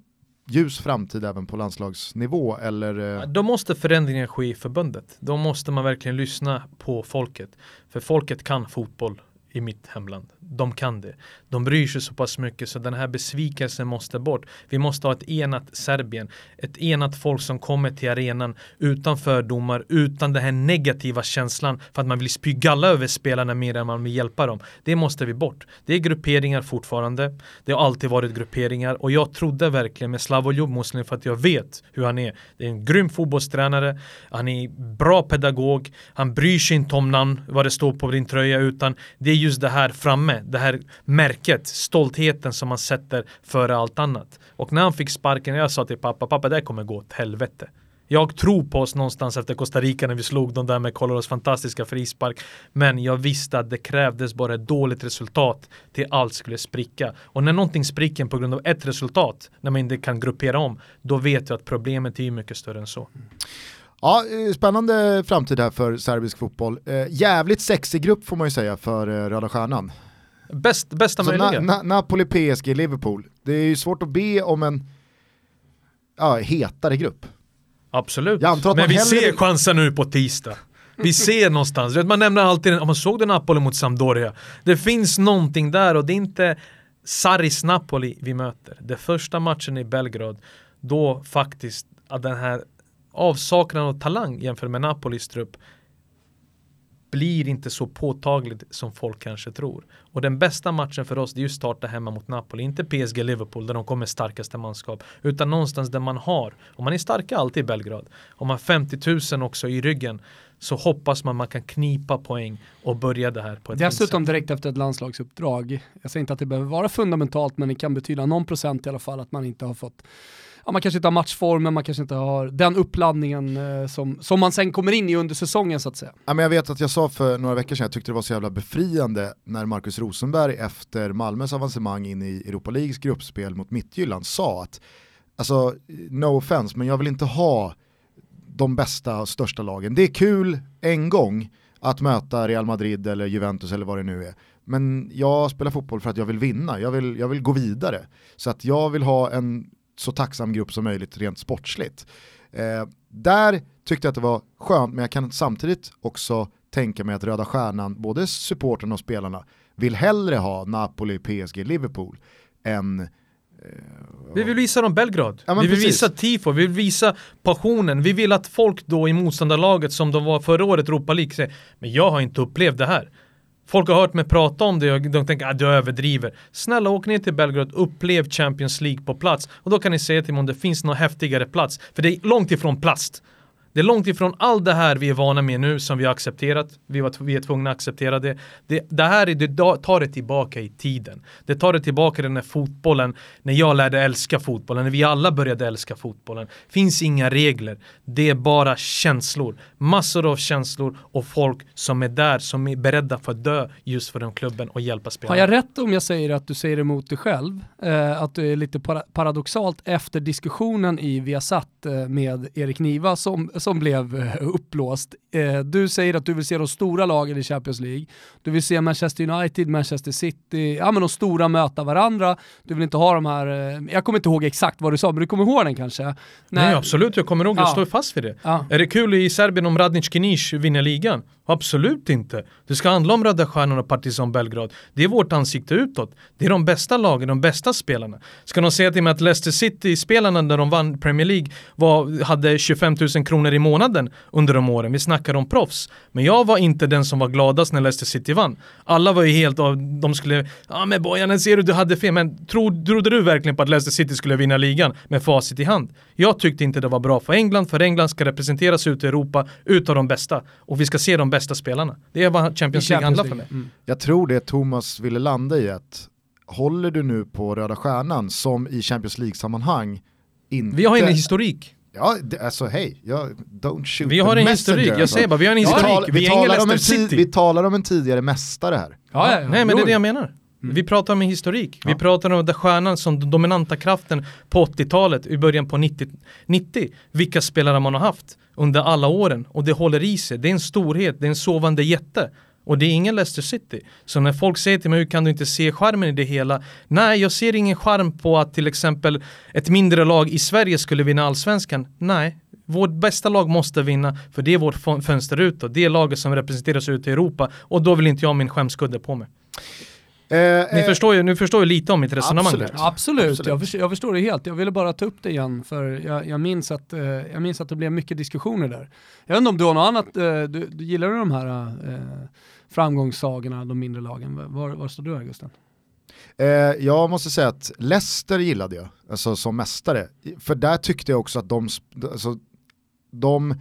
C: ljus framtid även på landslagsnivå eller? Eh?
B: Då måste förändringar ske i förbundet. Då måste man verkligen lyssna på folket. För folket kan fotboll i mitt hemland. De kan det. De bryr sig så pass mycket så den här besvikelsen måste bort. Vi måste ha ett enat Serbien. Ett enat folk som kommer till arenan utan fördomar, utan den här negativa känslan för att man vill spy galla över spelarna mer än man vill hjälpa dem. Det måste vi bort. Det är grupperingar fortfarande. Det har alltid varit grupperingar och jag trodde verkligen med Slavoljub Muslim för att jag vet hur han är. Det är en grym fotbollstränare. Han är bra pedagog. Han bryr sig inte om namn, vad det står på din tröja, utan det är just det här framme, det här märket, stoltheten som man sätter före allt annat. Och när han fick sparken, jag sa till pappa, pappa det kommer gå åt helvete. Jag tror på oss någonstans efter Costa Rica när vi slog dem där med Colorados fantastiska frispark. Men jag visste att det krävdes bara ett dåligt resultat till allt skulle spricka. Och när någonting spricker på grund av ett resultat, när man inte kan gruppera om, då vet jag att problemet är mycket större än så.
C: Ja, eh, spännande framtid här för serbisk fotboll. Eh, jävligt sexig grupp får man ju säga för eh, Röda Stjärnan.
B: Bäst, bästa möjliga.
C: Na, na, Napoli, PSG, Liverpool. Det är ju svårt att be om en ja, hetare grupp.
B: Absolut. Men vi ser chansen nu på tisdag. Vi ser någonstans, man nämner alltid, om man såg det Napoli mot Sampdoria. Det finns någonting där och det är inte Saris Napoli vi möter. Det första matchen i Belgrad, då faktiskt den här avsaknaden av talang jämfört med Napolis trupp blir inte så påtagligt som folk kanske tror. Och den bästa matchen för oss det är ju starta hemma mot Napoli, inte PSG Liverpool där de kommer starkaste manskap, utan någonstans där man har, och man är starka alltid i Belgrad, om man har 50 000 också i ryggen så hoppas man man kan knipa poäng och börja det här på ett
A: Dessutom direkt efter ett landslagsuppdrag. Jag säger inte att det behöver vara fundamentalt men det kan betyda någon procent i alla fall att man inte har fått ja, man kanske inte har matchformen, man kanske inte har den uppladdningen eh, som, som man sen kommer in i under säsongen så att säga.
C: Ja, men jag vet att jag sa för några veckor sedan, jag tyckte det var så jävla befriande när Markus Rosenberg efter Malmös avancemang in i Europa Leagues gruppspel mot Mittjylland sa att, alltså no offense, men jag vill inte ha de bästa och största lagen. Det är kul en gång att möta Real Madrid eller Juventus eller vad det nu är. Men jag spelar fotboll för att jag vill vinna, jag vill, jag vill gå vidare. Så att jag vill ha en så tacksam grupp som möjligt rent sportsligt. Eh, där tyckte jag att det var skönt, men jag kan samtidigt också tänka mig att Röda Stjärnan, både supporten och spelarna, vill hellre ha Napoli, PSG, Liverpool än eh,
B: vi vill visa dem Belgrad. Ja, vi vill precis. visa tifo, vi vill visa passionen. Vi vill att folk då i motståndarlaget som de var förra året, Europa League, säger men jag har inte upplevt det här. Folk har hört mig prata om det och de tänker att ah, jag överdriver. Snälla åk ner till Belgrad, upplev Champions League på plats. Och då kan ni säga till mig om det finns någon häftigare plats. För det är långt ifrån plast. Det är långt ifrån allt det här vi är vana med nu som vi har accepterat. Vi, var, vi är tvungna att acceptera det. Det, det här är, det tar det tillbaka i tiden. Det tar det tillbaka den här fotbollen, när jag lärde älska fotbollen, när vi alla började älska fotbollen. Finns inga regler. Det är bara känslor. Massor av känslor och folk som är där, som är beredda för att dö just för den klubben och hjälpa spelarna.
A: Har jag rätt om jag säger att du säger emot dig själv? Eh, att det är lite para paradoxalt efter diskussionen i Viasat eh, med Erik Niva som som blev eh, uppblåst. Eh, du säger att du vill se de stora lagen i Champions League. Du vill se Manchester United, Manchester City, ja men de stora möta varandra. Du vill inte ha de här, eh, jag kommer inte ihåg exakt vad du sa, men du kommer ihåg den kanske? När...
B: Nej absolut, jag kommer ihåg, jag ja. står fast vid det. Ja. Är det kul i Serbien om Radnic Kinic vinner ligan? Absolut inte. Det ska handla om Röda Stjärnan och Partizan Belgrad. Det är vårt ansikte utåt. Det är de bästa lagen, de bästa spelarna. Ska de säga till mig att Leicester City-spelarna när de vann Premier League var, hade 25 000 kronor miljoner i månaden under de åren. Vi snackar om proffs. Men jag var inte den som var gladast när Leicester City vann. Alla var ju helt av, de skulle, ja men Bojan, ser du, du hade fel. Men tro, trodde du verkligen på att Leicester City skulle vinna ligan med facit i hand? Jag tyckte inte det var bra för England, för England ska representeras ut i Europa utav de bästa. Och vi ska se de bästa spelarna. Det är vad Champions League handlar för mig.
A: Mm.
C: Jag tror det Thomas ville landa i att håller du nu på Röda Stjärnan som i Champions League-sammanhang inte...
B: Vi har en historik.
C: Ja, det, alltså hej, jag, don't shoot
B: Vi har en
C: messenger,
B: historik, jag
C: alltså.
B: säger bara, vi har en
C: Vi
B: historik.
C: tal-
B: Vi
C: vi, talar om en tid, vi talar om en tidigare mästare här.
A: Ja, ja, ja.
B: Nej men det är det jag menar.
C: Mm.
B: Vi pratar om en historik. Vi pratar om där stjärnan som den dominanta kraften på 80-talet, i början på 90, 90. Vilka spelare man har haft under alla åren. Och det håller i sig. Det är en storhet, det är en sovande jätte. Och det är ingen Leicester City. Så när folk säger till mig, hur kan du inte se charmen i det hela? Nej, jag ser ingen charm på att till exempel ett mindre lag i Sverige skulle vinna allsvenskan. Nej, vårt bästa lag måste vinna, för det är vårt fön- fönster utåt. Det är laget som representeras ut i Europa. Och då vill inte jag ha min skämskudde på mig.
C: Eh,
B: Ni
C: eh,
B: förstår ju, nu förstår ju lite om mitt resonemang.
C: Absolut.
A: Absolut,
C: Absolut.
A: Jag, förstår, jag förstår det helt. Jag ville bara ta upp det igen för jag, jag, minns att, eh, jag minns att det blev mycket diskussioner där. Jag vet inte om du har något annat, eh, du, du gillar du de här eh, framgångssagorna, de mindre lagen? Var, var står du här Gusten?
C: Eh, jag måste säga att Leicester gillade jag, alltså som mästare. För där tyckte jag också att de, alltså, de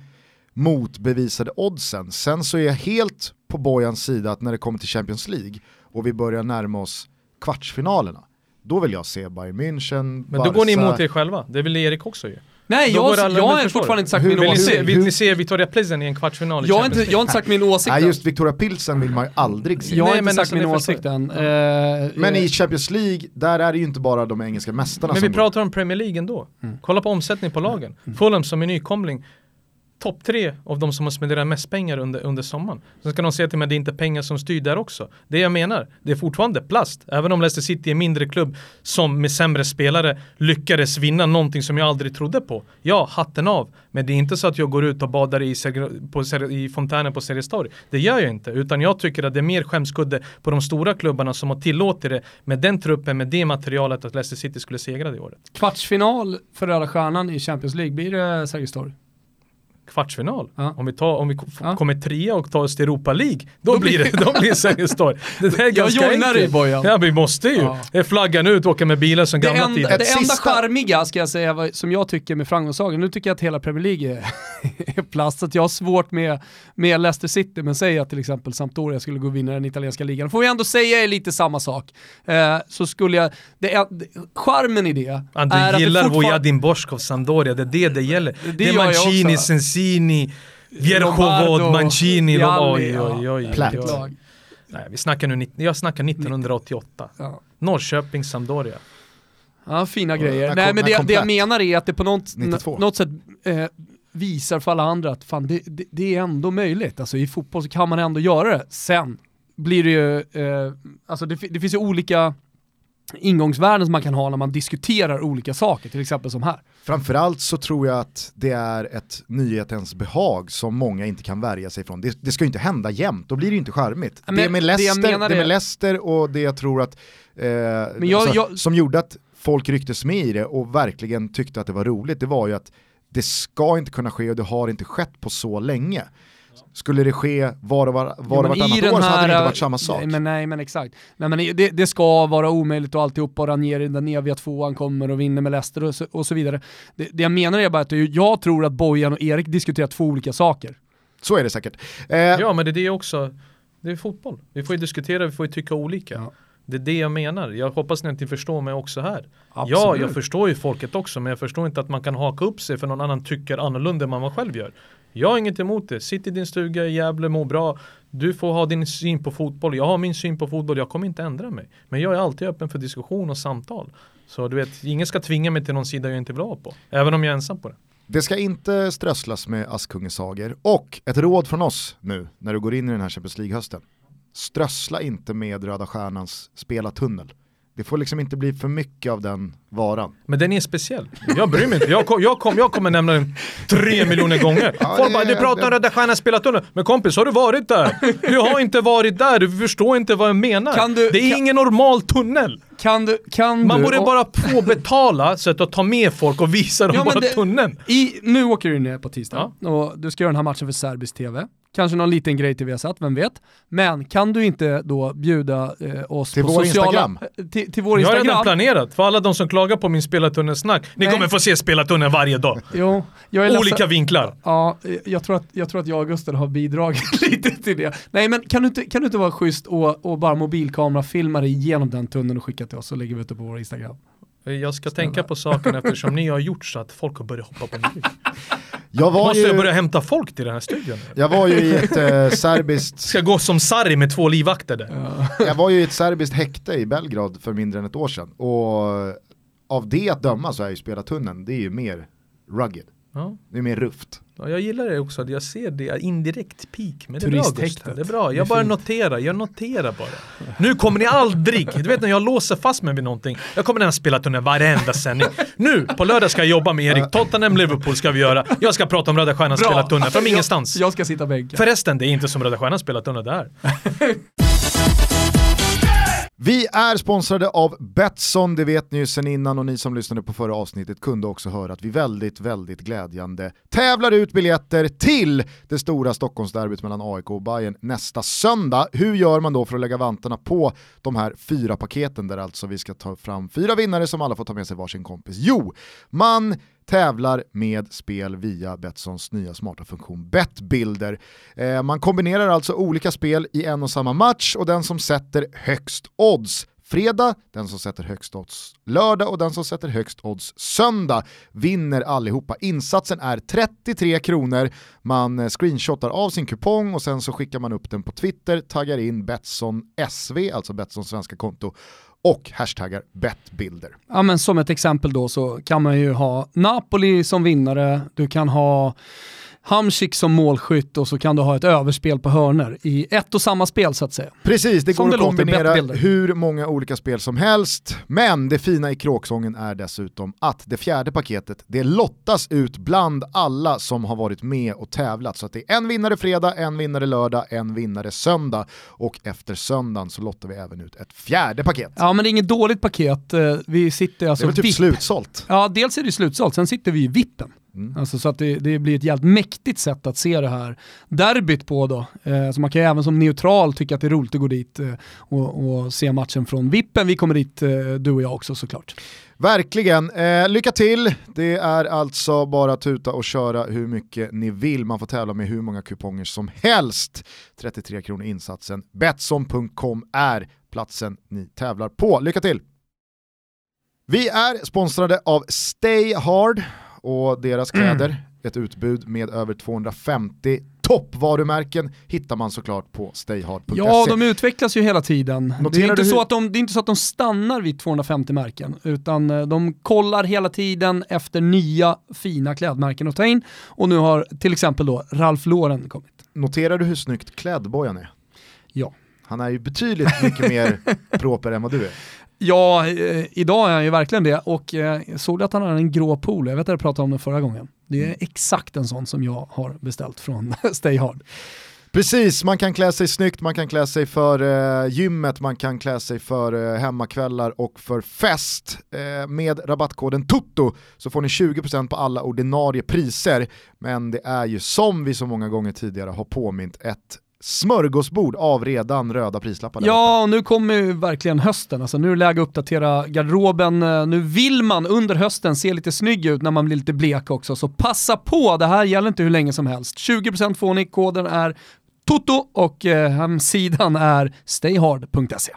C: motbevisade oddsen. Sen så är jag helt på Bojans sida att när det kommer till Champions League och vi börjar närma oss kvartsfinalerna, då vill jag se Bayern München,
B: Men då går ni
C: Barca.
B: emot er själva, det vill Erik också ju.
A: Nej, jag,
B: går
A: jag
B: men
A: har fortfarande inte sagt
C: Hur-
A: min
B: Vill ni
C: hur-
B: se,
A: åsikt.
B: vill ni se Victoria Pleasant i en kvartsfinal i
A: Jag har, inte, jag har inte sagt min åsikt
C: Nej just Victoria Pilsen vill man ju aldrig se.
A: Jag har
B: Nej,
A: inte
B: men
A: sagt
B: alltså,
A: min
B: ni
A: åsikt än. Eh,
C: Men
A: eh,
C: i Champions League, där är det ju inte bara de engelska mästarna
B: Men
C: som
B: vi pratar om Premier League ändå.
A: Mm.
B: Kolla på omsättning på lagen. Fulham som är nykomling, topp tre av de som har spenderat mest pengar under, under sommaren. Sen ska de säga till mig att det är inte pengar som styr där också. Det jag menar, det är fortfarande plast. Även om Leicester City är en mindre klubb som med sämre spelare lyckades vinna någonting som jag aldrig trodde på. Ja, hatten av. Men det är inte så att jag går ut och badar i, på, i fontänen på Sergels torg. Det gör jag inte, utan jag tycker att det är mer skämskudde på de stora klubbarna som har tillåtit det med den truppen, med det materialet att Leicester City skulle segra det året.
A: Kvartsfinal för Röda Stjärnan i Champions League, blir det Sergels torg?
B: Kvartsfinal.
A: Ja.
B: Om vi, tar, om vi
A: Ja.
B: kommer trea och tar oss till Europa League, då,
A: Då
B: blir det, då blir Sergels torg. Det där är
A: Jag
B: ganska
A: joinar
B: enkelt.
A: dig, Bojan.
B: Ja, vi måste ju.
A: Ja.
B: Det är flaggan ut, åka med bilar som
A: Det
B: gamla tider.
A: det enda
C: sista-
A: charmiga ska jag säga, som jag tycker med framgångssagan, nu tycker jag att hela Premier League är, är plast, så att jag har svårt med, med Leicester City, men säg att till exempel Sampdoria skulle gå och vinna den italienska ligan, får vi ändå säga är lite samma sak. Eh, så skulle jag, det är, det, charmen i det
B: Ja,
A: är
B: du
A: att
B: gillar
A: det fortfarande...
B: Vojadin Boskov Sampdoria, det är det det gäller.
A: Det
B: Det, är
A: gör jag
B: Mancini,
A: Lombardo,
B: Mancini, Lom-
A: Vialli,
B: oj, oj, oj,
C: Platt.
B: oj. Nej, vi snackar nu, jag snackar 1988.
A: Ja.
B: Norrköping, Sampdoria.
A: Ja, fina grejer.
C: kom-
A: Nej men det, det jag menar är att det på något,
C: 92.
A: något sätt eh, visar för alla andra att fan, det, det, det är ändå möjligt. Alltså i fotboll så kan man ändå göra det. Sen blir det ju, eh, alltså det finns ju olika ingångsvärden som man kan ha när man diskuterar olika saker, till exempel som här.
C: Framförallt så tror jag att det är ett nyhetens behag som många inte kan värja sig från. Det, det ska ju inte hända jämt, då blir det ju inte charmigt.
A: Men
C: det, med
A: det jag
C: Leicester, det
A: är-
C: med Leicester och det jag tror att, eh,
A: jag-
C: alltså,
A: jag-
C: som gjorde att folk rycktes med i det och verkligen tyckte att det var roligt, det var ju att det ska inte kunna ske och det har inte skett på så länge. Skulle det ske var och, var, var och vartannat år så hade det inte
A: här-
C: varit samma sak.
A: Nej men, nej, men exakt. Nej, men det, det ska vara omöjligt och alltihopa och Ranieri, den eviga tvåan kommer och vinner med Leicester och så, och så vidare. Det, det jag menar är bara att jag tror att Bojan och Erik diskuterar två olika saker.
C: Så är det säkert. Eh,
B: Ja, men det är det också. Det är fotboll. Vi får ju diskutera, vi får ju tycka olika.
A: Ja.
B: Det är det jag menar. Jag hoppas att ni förstår mig också här. Ja,
A: Absolut.
B: jag förstår ju folket också, men jag förstår inte att man kan haka upp sig för någon annan tycker annorlunda än vad man själv gör. Jag har inget emot det. Sitt i din stuga i Gävle, må bra. Du får ha din syn på fotboll. Jag har min syn på fotboll. Jag kommer inte ändra mig. Men jag är alltid öppen för diskussion och samtal. Så du vet, ingen ska tvinga mig till någon sida jag inte vill ha på. Även om jag är ensam på det.
C: Det ska inte strösslas med Askungesager och ett råd från oss nu när du går in i den här Champions League-hösten. Strössla inte med Röda Stjärnans spela tunnel. Det får liksom inte bli för mycket av den varan.
B: Men den är speciell. Jag bryr mig inte. Jag, kom, jag, kom, jag kommer nämna den tre miljoner gånger.
C: Ja,
B: Folk bara, du pratar om Röda Stjärnan spelat tunnel. Men kompis, har du varit där? Du har inte varit där, du förstår inte vad jag menar.
A: Kan du-
B: det är
A: kan-
B: ingen normal tunnel.
A: Kan du, kan
B: Man
A: du,
B: borde
A: och-
B: bara få betala så att ta med folk och visa dem
A: Ja,
B: bara
A: det-
B: tunneln.
A: I, nu åker du ner på tisdag och du ska göra den här matchen för serbisk TV. Kanske någon liten grej till Viasat, vem vet? Men kan du inte då bjuda eh, oss
C: Till
A: på
C: vår
A: sociala...
C: Instagram?
A: eh, Till, till vår
B: Jag har
A: Instagram?
B: redan planerat för alla de som klagar på min spelartunnelsnack. Ni
A: Nej.
B: kommer få se spelartunneln varje dag.
A: Jo, jag är ledsen-
B: Olika vinklar.
A: Ja, eh, jag tror, att, jag tror att jag och Gusten har bidragit lite till det. Nej men kan du inte, kan du inte vara schysst och, och bara mobilkamera filma dig igenom den tunneln och skicka till oss så lägger vi ut det på vår Instagram.
B: Jag ska tänka på saken eftersom ni har gjort så att folk har börjat hoppa på mig.
C: Jag var,
B: Måste jag
C: ju,
B: börja hämta folk till den här studion?
C: jag var ju i ett eh, serbiskt
B: Ska gå som Sarri med två livvakter där.
C: Jag var ju i ett serbiskt häkte i Belgrad för mindre än ett år sedan och av det att döma så är ju spelartunneln, det är ju mer rugged.
B: Ja.
C: Det är mer ruft.
B: Ja, jag gillar det också, jag ser det indirekt peak. Men det är bra. Gustav, det är bra.
A: Är
B: Jag bara
A: fint.
B: noterar, jag noterar bara. Nu kommer ni aldrig, du vet när jag låser fast mig vid någonting, jag kommer den spela tunneln varenda sändning. Nu, på lördag ska jag jobba med Erik, Tottenham, Liverpool ska vi göra. Jag ska prata om Röda Stjärnan
A: Bra.
B: spelar tunneln från ingenstans.
A: Jag, jag ska sitta bänken.
B: Förresten, det är inte som Röda Stjärnan spelar tunneln där.
C: Vi är sponsrade av Betsson, det vet ni ju sen innan och ni som lyssnade på förra avsnittet kunde också höra att vi väldigt, väldigt glädjande tävlar ut biljetter till det stora Stockholmsderbyt mellan AIK och Bayern nästa söndag. Hur gör man då för att lägga vantarna på de här fyra paketen där alltså vi ska ta fram fyra vinnare som alla får ta med sig varsin kompis? Jo, man tävlar med spel via Betssons nya smarta funktion Bettbilder. Eh, man kombinerar alltså olika spel i en och samma match och den som sätter högst odds fredag, den som sätter högst odds lördag och den som sätter högst odds söndag vinner allihopa. Insatsen är 33 kronor, man eh, screenshotar av sin kupong och sen så skickar man upp den på Twitter, taggar in Betsson SV, alltså Betssons svenska konto och hashtaggar bettbilder.
A: Ja men som ett exempel då så kan man ju ha Napoli som vinnare, du kan ha Hamsik som målskytt och så kan du ha ett överspel på hörner i ett och samma spel så att säga.
C: Precis, det
A: Som
C: går
A: det
C: att kombinera hur många olika spel som helst. Men det fina i kråksången är dessutom att det fjärde paketet, det lottas ut bland alla som har varit med och tävlat. Så att det är en vinnare fredag, en vinnare lördag, en vinnare söndag. Och efter söndagen så lottar vi även ut ett fjärde paket.
A: Ja men det är inget dåligt paket, Eh, vi sitter
C: det
A: alltså
C: är väl typ
A: VIP.
C: slutsålt.
A: Ja, dels är det slutsålt, sen sitter vi i vippen.
C: Mm.
A: Alltså, så att det, det blir ett jävligt mäktigt sätt att se det här derbyt på då. Eh, så man kan ju även som neutral tycka att det är roligt att gå dit eh, och, och se matchen från vippen. Vi kommer dit, eh, du och jag också såklart.
C: Verkligen. Eh, lycka till! Det är alltså bara att tuta och köra hur mycket ni vill. Man får tävla med hur många kuponger som helst. 33 kronor insatsen. Betsson.com är platsen ni tävlar på. Lycka till! Vi är sponsrade av Stay Hard och deras kläder. Ett utbud med över 250 toppvarumärken hittar man såklart på stayhard.se.
A: Ja, de utvecklas ju hela tiden. Det är, inte så att de, det är inte så att de stannar vid 250 märken, utan eh, de kollar hela tiden efter nya fina klädmärken att ta in. Och nu har till exempel då Ralph Lauren kommit.
C: Noterar du hur snyggt klädd Bojan är?
A: Ja.
C: Han är ju betydligt mycket mer proper än vad du är.
A: Ja, eh, idag är han ju verkligen det och eh, såg att han har en grå polo, jag vet att jag pratade om det förra gången. Det är exakt en sån som jag har beställt från Stay Hard.
C: Precis, man kan klä sig snyggt, man kan klä sig för eh, gymmet, man kan klä sig för eh, hemmakvällar och för fest. Eh, med rabattkoden TUTTO så får ni 20% på alla ordinarie priser. Men det är ju som vi så många gånger tidigare har påmint ett smörgåsbord av redan röda prislappar.
A: Ja, och nu kommer ju verkligen hösten. Alltså, nu är det läge att uppdatera garderoben. Eh, Nu vill man under hösten se lite snygg ut när man blir lite blek också. Så passa på, det här gäller inte hur länge som helst. 20% får ni, koden är TOTO och eh, hemsidan är stayhard.se.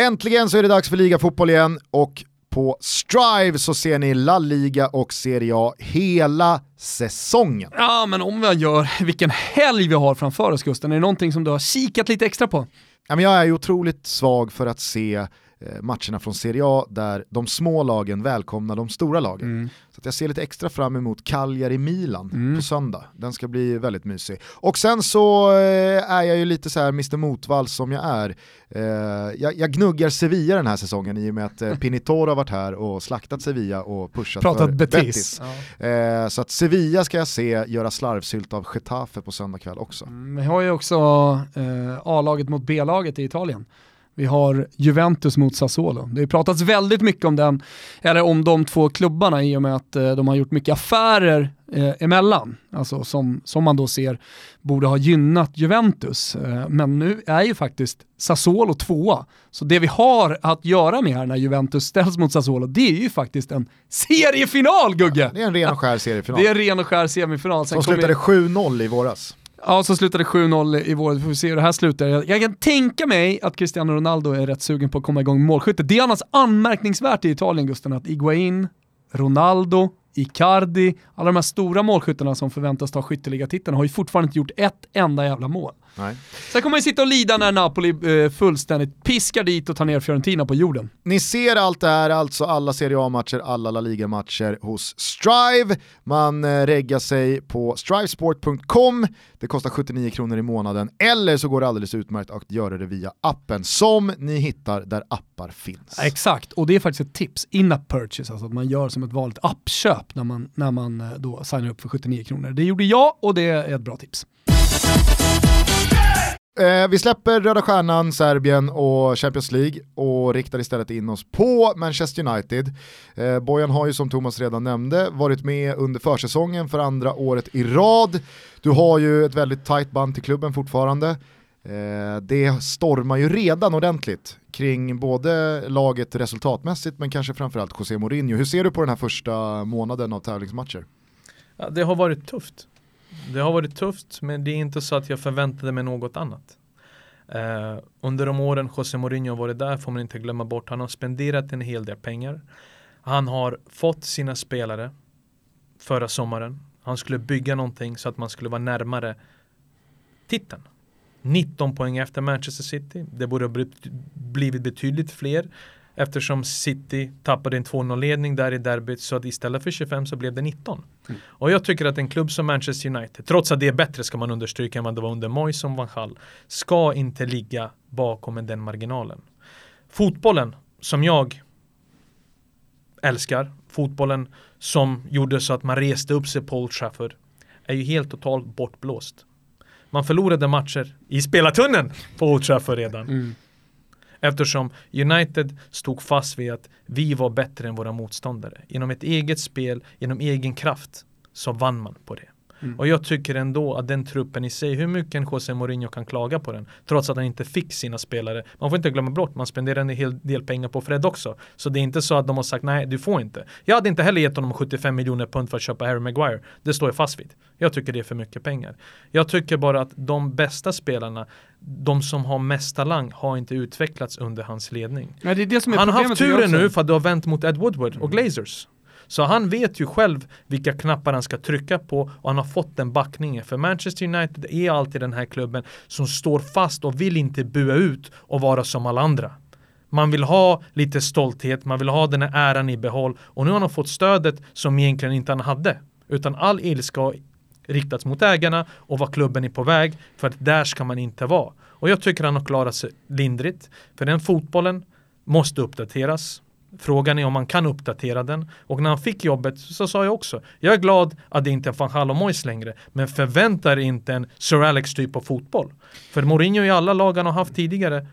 C: Äntligen så är det dags för ligafotboll igen och på Strive så ser ni La Liga och Serie A hela säsongen.
A: Ja, men om vi gör, vilken helg vi har framför oss Gusten. Är det någonting som du har kikat lite extra på?
C: Ja, men jag är ju otroligt svag för att se matcherna från Serie A där de små lagen välkomnar de stora lagen.
A: Mm.
C: Så jag ser lite extra fram emot Cagliari-Milan
A: Mm.
C: på söndag. Den ska bli väldigt mysig. Och sen så eh, är jag ju lite så här Mr Motvall som jag är. Eh, jag, jag gnuggar Sevilla den här säsongen i och med att eh, Pinitoro har varit här och slaktat Sevilla och pushat
A: Pratat
C: för
A: Betis.
B: Ja.
C: Eh, så att Sevilla ska jag se göra slarvsylt av Getafe på söndag kväll också.
A: Mm, Vi har ju också eh, A-laget mot B-laget i Italien. Vi har Juventus mot Sassuolo. Det har pratats väldigt mycket om den, eller om de två klubbarna i och med att eh, de har gjort mycket affärer eh, emellan. Alltså som, som man då ser borde ha gynnat Juventus. Eh, men nu är ju faktiskt Sassuolo tvåa. Så det vi har att göra med här när Juventus ställs mot Sassuolo, det är ju faktiskt en seriefinal Gugge!
C: Det är en ren och skär seriefinal.
A: Det är en ren och skär semifinal. Sen
C: Som slutade 7-0 i våras.
A: Ja, så slutade 7-0 i vår. Vi får se hur det här slutar. Jag, jag kan tänka mig att Cristiano Ronaldo är rätt sugen på att komma igång med målskytte. Det är annars anmärkningsvärt i Italien, Gusten, att Iguain, Ronaldo, Icardi, alla de här stora målskyttarna som förväntas ta skytteligatiteln har ju fortfarande inte gjort ett enda jävla mål.
C: Nej.
A: Sen kommer ju sitta och lida när Napoli eh, fullständigt piskar dit och tar ner Fiorentina på jorden.
C: Ni ser allt det här, alltså alla Serie A-matcher, alla La Liga-matcher hos Strive. Man eh, reggar sig på strivesport.com, det kostar 79 kronor i månaden, eller så går det alldeles utmärkt att göra det via appen som ni hittar där appar finns.
A: Exakt, och det är faktiskt ett tips. In-app purchase, alltså att man gör som ett vanligt appköp när man, när man eh, då signar upp för 79 kronor. Det gjorde jag och det är ett bra tips.
C: Eh, vi släpper Röda Stjärnan, Serbien och Champions League och riktar istället in oss på Manchester United. Eh, Bojan har ju som Thomas redan nämnde varit med under försäsongen för andra året i rad. Du har ju ett väldigt tajt band till klubben fortfarande. Eh, det stormar ju redan ordentligt kring både laget resultatmässigt men kanske framförallt José Mourinho. Hur ser du på den här första månaden av tävlingsmatcher?
B: Ja, det har varit tufft. Det har varit tufft, men det är inte så att jag förväntade mig något annat. Eh, under de åren José Mourinho har varit där får man inte glömma bort. Han har spenderat en hel del pengar. Han har fått sina spelare förra sommaren. Han skulle bygga någonting så att man skulle vara närmare titeln. 19 poäng efter Manchester City. Det borde ha blivit- blivit betydligt fler eftersom City tappade en 2-0-ledning där i derbyt så att istället för 25 så blev det 19. Och jag tycker att en klubb som Manchester United, trots att det är bättre ska man understryka än vad det var under Moyes som Van Gaal, ska inte ligga bakom den marginalen. Fotbollen som jag älskar, fotbollen som gjorde så att man reste upp sig på Old Trafford, är ju helt totalt bortblåst. Man förlorade matcher i spelartunneln på Old Trafford redan. Eftersom United stod fast vid att vi var bättre än våra motståndare. Genom ett eget spel, genom egen kraft, så vann man på det.
A: Mm.
B: Och jag tycker ändå att den truppen i sig, hur mycket en José Mourinho kan klaga på den, trots att han inte fick sina spelare. Man får inte glömma bort, man spenderar en hel del pengar på Fred också. Så det är inte så att de har sagt nej, du får inte. Jag hade inte heller gett honom 75 miljoner pund för att köpa Harry Maguire. Det står jag fast vid. Jag tycker det är för mycket pengar. Jag tycker bara att de bästa spelarna, de som har mest talang, har inte utvecklats under hans ledning.
A: Ja, det det
B: Han har haft turen nu för att det har vänt mot Ed Woodward och Glazers. Så han vet ju själv vilka knappar han ska trycka på och han har fått den backningen. För Manchester United är alltid den här klubben som står fast och vill inte bua ut och vara som alla andra. Man vill ha lite stolthet, man vill ha den här äran i behåll och nu har han fått stödet som egentligen inte han hade. Utan all ilska har riktats mot ägarna och vad klubben är på väg för att där ska man inte vara. Och jag tycker han har klarat sig lindrigt. För den fotbollen måste uppdateras. Frågan är om man kan uppdatera den. Och när han fick jobbet så sa jag också, jag är glad att det inte är van Gaal och längre, men förvänta er inte en Sir Alex typ av fotboll. För Mourinho i alla lag han har haft tidigare,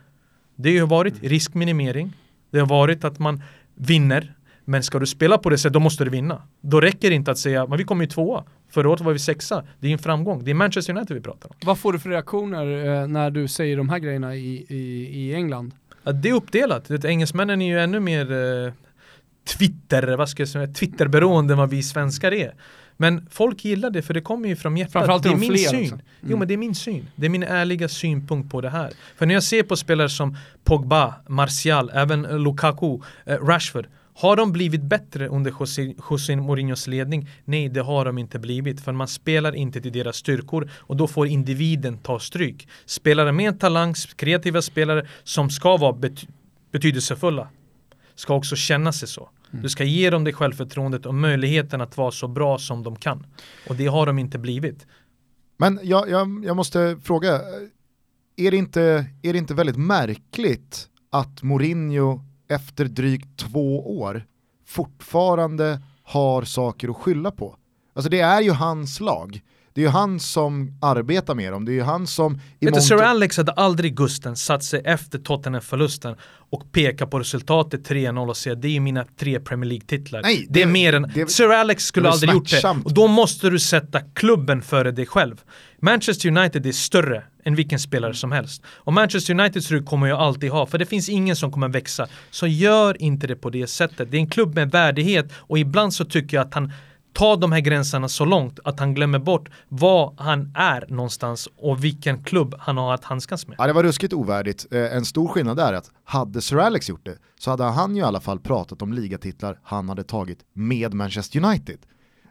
B: det har varit riskminimering, det har varit att man vinner, men ska du spela på det sättet, då måste du vinna. Då räcker det inte att säga, men vi kommer ju tvåa. Förra året var vi sexa. Det är en framgång. Det är Manchester United vi pratar om.
A: Vad får du för reaktioner eh, när du säger de här grejerna i, i, i England?
B: Ja, det är uppdelat. Det, engelsmännen är ju ännu mer eh, Twitter, vad ska jag säga, Twitterberoende än vad vi svenskar är. Men folk gillar det för det kommer ju från hjärtat.
A: Framförallt
B: det är
A: de
B: min syn.
A: Mm.
B: Jo men det är min syn. Det är min ärliga synpunkt på det här. För när jag ser på spelare som Pogba, Martial, även Lukaku, eh, Rashford. Har de blivit bättre under José, José Mourinhos ledning? Nej, det har de inte blivit. För man spelar inte till deras styrkor och då får individen ta stryk. Spelare med talang, kreativa spelare som ska vara bet- betydelsefulla ska också känna sig så.
A: Mm.
B: Du ska ge dem det självförtroendet och möjligheten att vara så bra som de kan. Och det har de inte blivit.
C: Men jag, jag, jag måste fråga, är det, inte, är det inte väldigt märkligt att Mourinho efter drygt två år fortfarande har saker att skylla på? Alltså det är ju hans lag. Det är ju han som arbetar med dem, det är ju han som... i
B: Vet Sir Alex hade aldrig Gusten satt sig efter Tottenham-förlusten och peka på resultatet 3-0 och säga det är mina tre Premier League-titlar.
C: Nej,
B: det, är
C: det-
B: mer än...
C: det-
B: Sir Alex skulle
C: är
B: aldrig gjort det. Och då måste du sätta klubben före dig själv. Manchester United är större än vilken spelare som helst. Och Manchester Uniteds rygg kommer jag alltid ha, för det finns ingen som kommer växa. Så gör inte det på det sättet. Det är en klubb med värdighet och ibland så tycker jag att han tar de här gränserna så långt att han glömmer bort vad han är någonstans och vilken klubb han har att handskas med.
C: Ja, det var ruskigt ovärdigt. Eh, en stor skillnad är att hade Sir Alex gjort det så hade han ju i alla fall pratat om ligatitlar han hade tagit med Manchester United.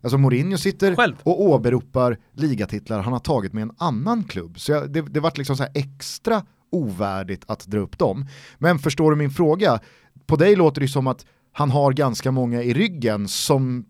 C: Alltså Mourinho sitter
B: Själv.
C: och åberopar ligatitlar han har tagit med en annan klubb. Så jag, det, det vart liksom så här extra ovärdigt att dra upp dem. Men förstår du min fråga? På dig låter det som att han har ganska många i ryggen som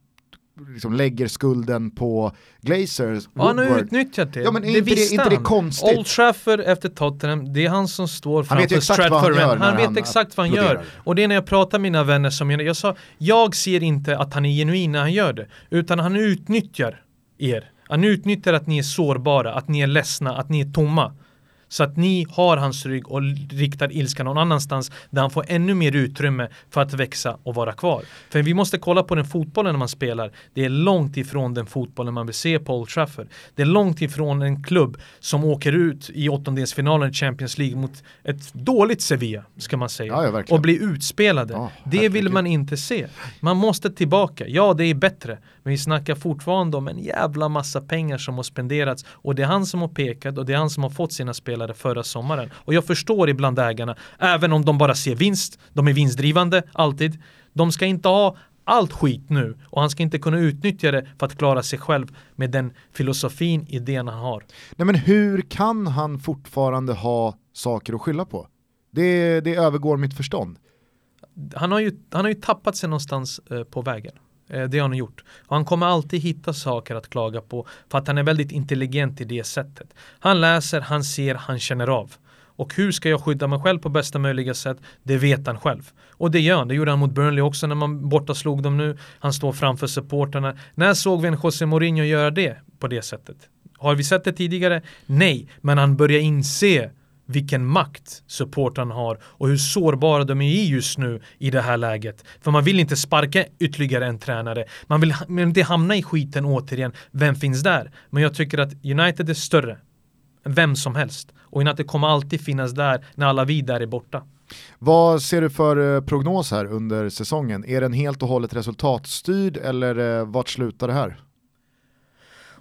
C: liksom lägger skulden på Glazers,
B: Ja, han har utnyttjat det.
C: Ja, men är
B: det
C: inte det- inte det
B: han.
C: konstigt?
B: Old Trafford efter Tottenham, det är han som står
C: Han vet ju
B: framför
C: exakt vad han
B: Stratford
C: gör
B: Han vet
C: han
B: exakt vad han gör. Och det är när jag pratar med mina vänner som jag, jag sa, jag ser inte att han är genuin när han gör det, utan han utnyttjar er. Han utnyttjar att ni är sårbara, att ni är ledsna, att ni är tomma. Så att ni har hans rygg och riktar ilskan någon annanstans där han får ännu mer utrymme för att växa och vara kvar. För vi måste kolla på den fotbollen man spelar. Det är långt ifrån den fotbollen man vill se på Old Trafford. Det är långt ifrån en klubb som åker ut i åttondelsfinalen i Champions League mot ett dåligt Sevilla, ska man säga.
C: Ja, ja,
B: och blir utspelade.
C: Ja,
B: det vill man inte se. Man måste tillbaka. Ja, det är bättre. Men vi snackar fortfarande om en jävla massa pengar som har spenderats och det är han som har pekat och det är han som har fått sina spelare förra sommaren. Och jag förstår ibland ägarna, även om de bara ser vinst, de är vinstdrivande alltid. De ska inte ha allt skit nu och han ska inte kunna utnyttja det för att klara sig själv med den filosofin, idén han har.
C: Nej men hur kan han fortfarande ha saker att skylla på? Det, det övergår mitt förstånd.
B: han har ju, han har ju tappat sig någonstans eh, på vägen. Eh, det har han gjort. Och han kommer alltid hitta saker att klaga på för att han är väldigt intelligent i det sättet. Han läser, han ser, han känner av. Och hur ska jag skydda mig själv på bästa möjliga sätt? Det vet han själv. Och det gör han. Det gjorde han mot Burnley också när man borta slog dem nu. Han står framför supporterna. När såg vi en José Mourinho göra det på det sättet? Har vi sett det tidigare? Nej, men han börjar inse vilken makt supportrarna har och hur sårbara de är just nu i det här läget. För man vill inte sparka ytterligare en tränare. Man vill inte hamna i skiten återigen. Vem finns där? Men jag tycker att United är större än vem som helst. Och United kommer alltid finnas där när alla vi där är borta.
C: Vad ser du för eh, prognos här under säsongen? Är den helt och hållet resultatstyrd eller eh, vart slutar det här?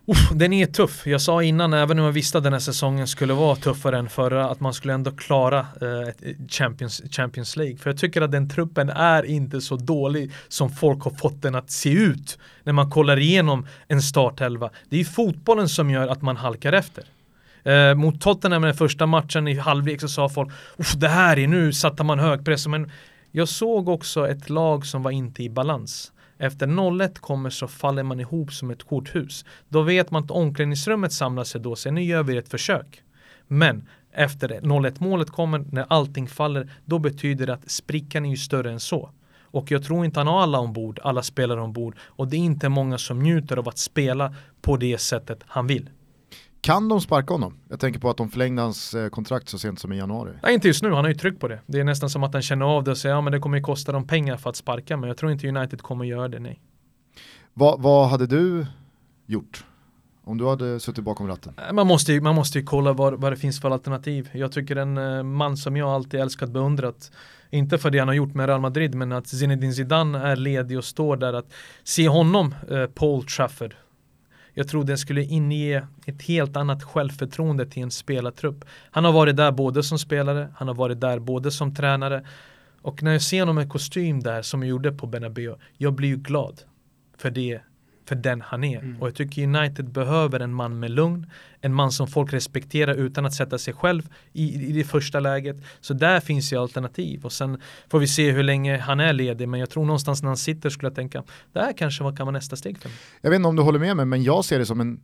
B: Uff, den är tuff. Jag sa innan, även om jag visste att den här säsongen skulle vara tuffare än förra, att man skulle ändå klara eh, eh, Champions, Champions League. För jag tycker att den truppen är inte så dålig som folk har fått den att se ut när man kollar igenom en startelva. Det är ju fotbollen som gör att man halkar efter. Eh, mot Tottenham i den första matchen i halvlek så sa folk det här är nu satte man hög press. Men jag såg också ett lag som var inte i balans. Efter 0-1 kommer så faller man ihop som ett korthus. Då vet man att omklädningsrummet samlar sig då och säger nu gör vi ett försök. Men efter 0-1 målet kommer, när allting faller, då betyder det att sprickan är ju större än så. Och jag tror inte han har alla ombord, alla spelare ombord. Och det är inte många som njuter av att spela på det sättet han vill.
C: Kan de sparka honom? Jag tänker på att de förlängde hans eh, kontrakt så sent som i januari.
B: Nej, inte just nu, han har ju tryck på det. Det är nästan som att han känner av det och säger ja men det kommer ju kosta dem pengar för att sparka men jag tror inte United kommer göra det, nej.
C: Vad, vad hade du gjort? Om du hade suttit bakom ratten?
B: Eh, Man måste ju, man måste ju kolla vad, vad det finns för alternativ. Jag tycker en eh, man som jag alltid älskat beundrat, inte för det han har gjort med Real Madrid, men att Zinedine Zidane är ledig och står där, att se honom eh, Old Trafford. Jag tror den skulle inge ett helt annat självförtroende till en spelartrupp. Han har varit där både som spelare, han har varit där både som tränare. Och när jag ser honom med kostym där som jag gjorde på Bernabéu, jag blir ju glad för det för den han är.
A: Mm.
B: Och jag tycker United behöver en man med lugn, en man som folk respekterar utan att sätta sig själv i, i det första läget. Så där finns ju alternativ och sen får vi se hur länge han är ledig. Men jag tror någonstans när han sitter skulle jag tänka, det här kanske kan vara nästa steg för mig.
C: Jag vet inte om du håller med mig, men jag ser det som en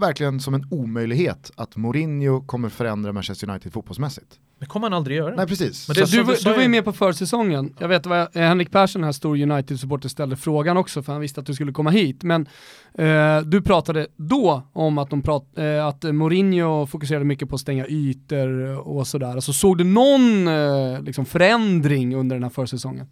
C: verkligen som en omöjlighet att Mourinho kommer förändra Manchester United fotbollsmässigt.
B: Det kommer han aldrig göra.
C: Nej precis.
B: Men
A: Så
B: det-
A: du,
B: du
A: du var ju
B: ju-
A: med på försäsongen. Jag vet vad jag, Henrik Persson, här stor United-supporter, ställde frågan också för han visste att du skulle komma hit. Men eh, du pratade då om att, de prat, eh, att Mourinho fokuserade mycket på att stänga ytor och sådär. Alltså, såg du någon eh, liksom förändring under den här försäsongen?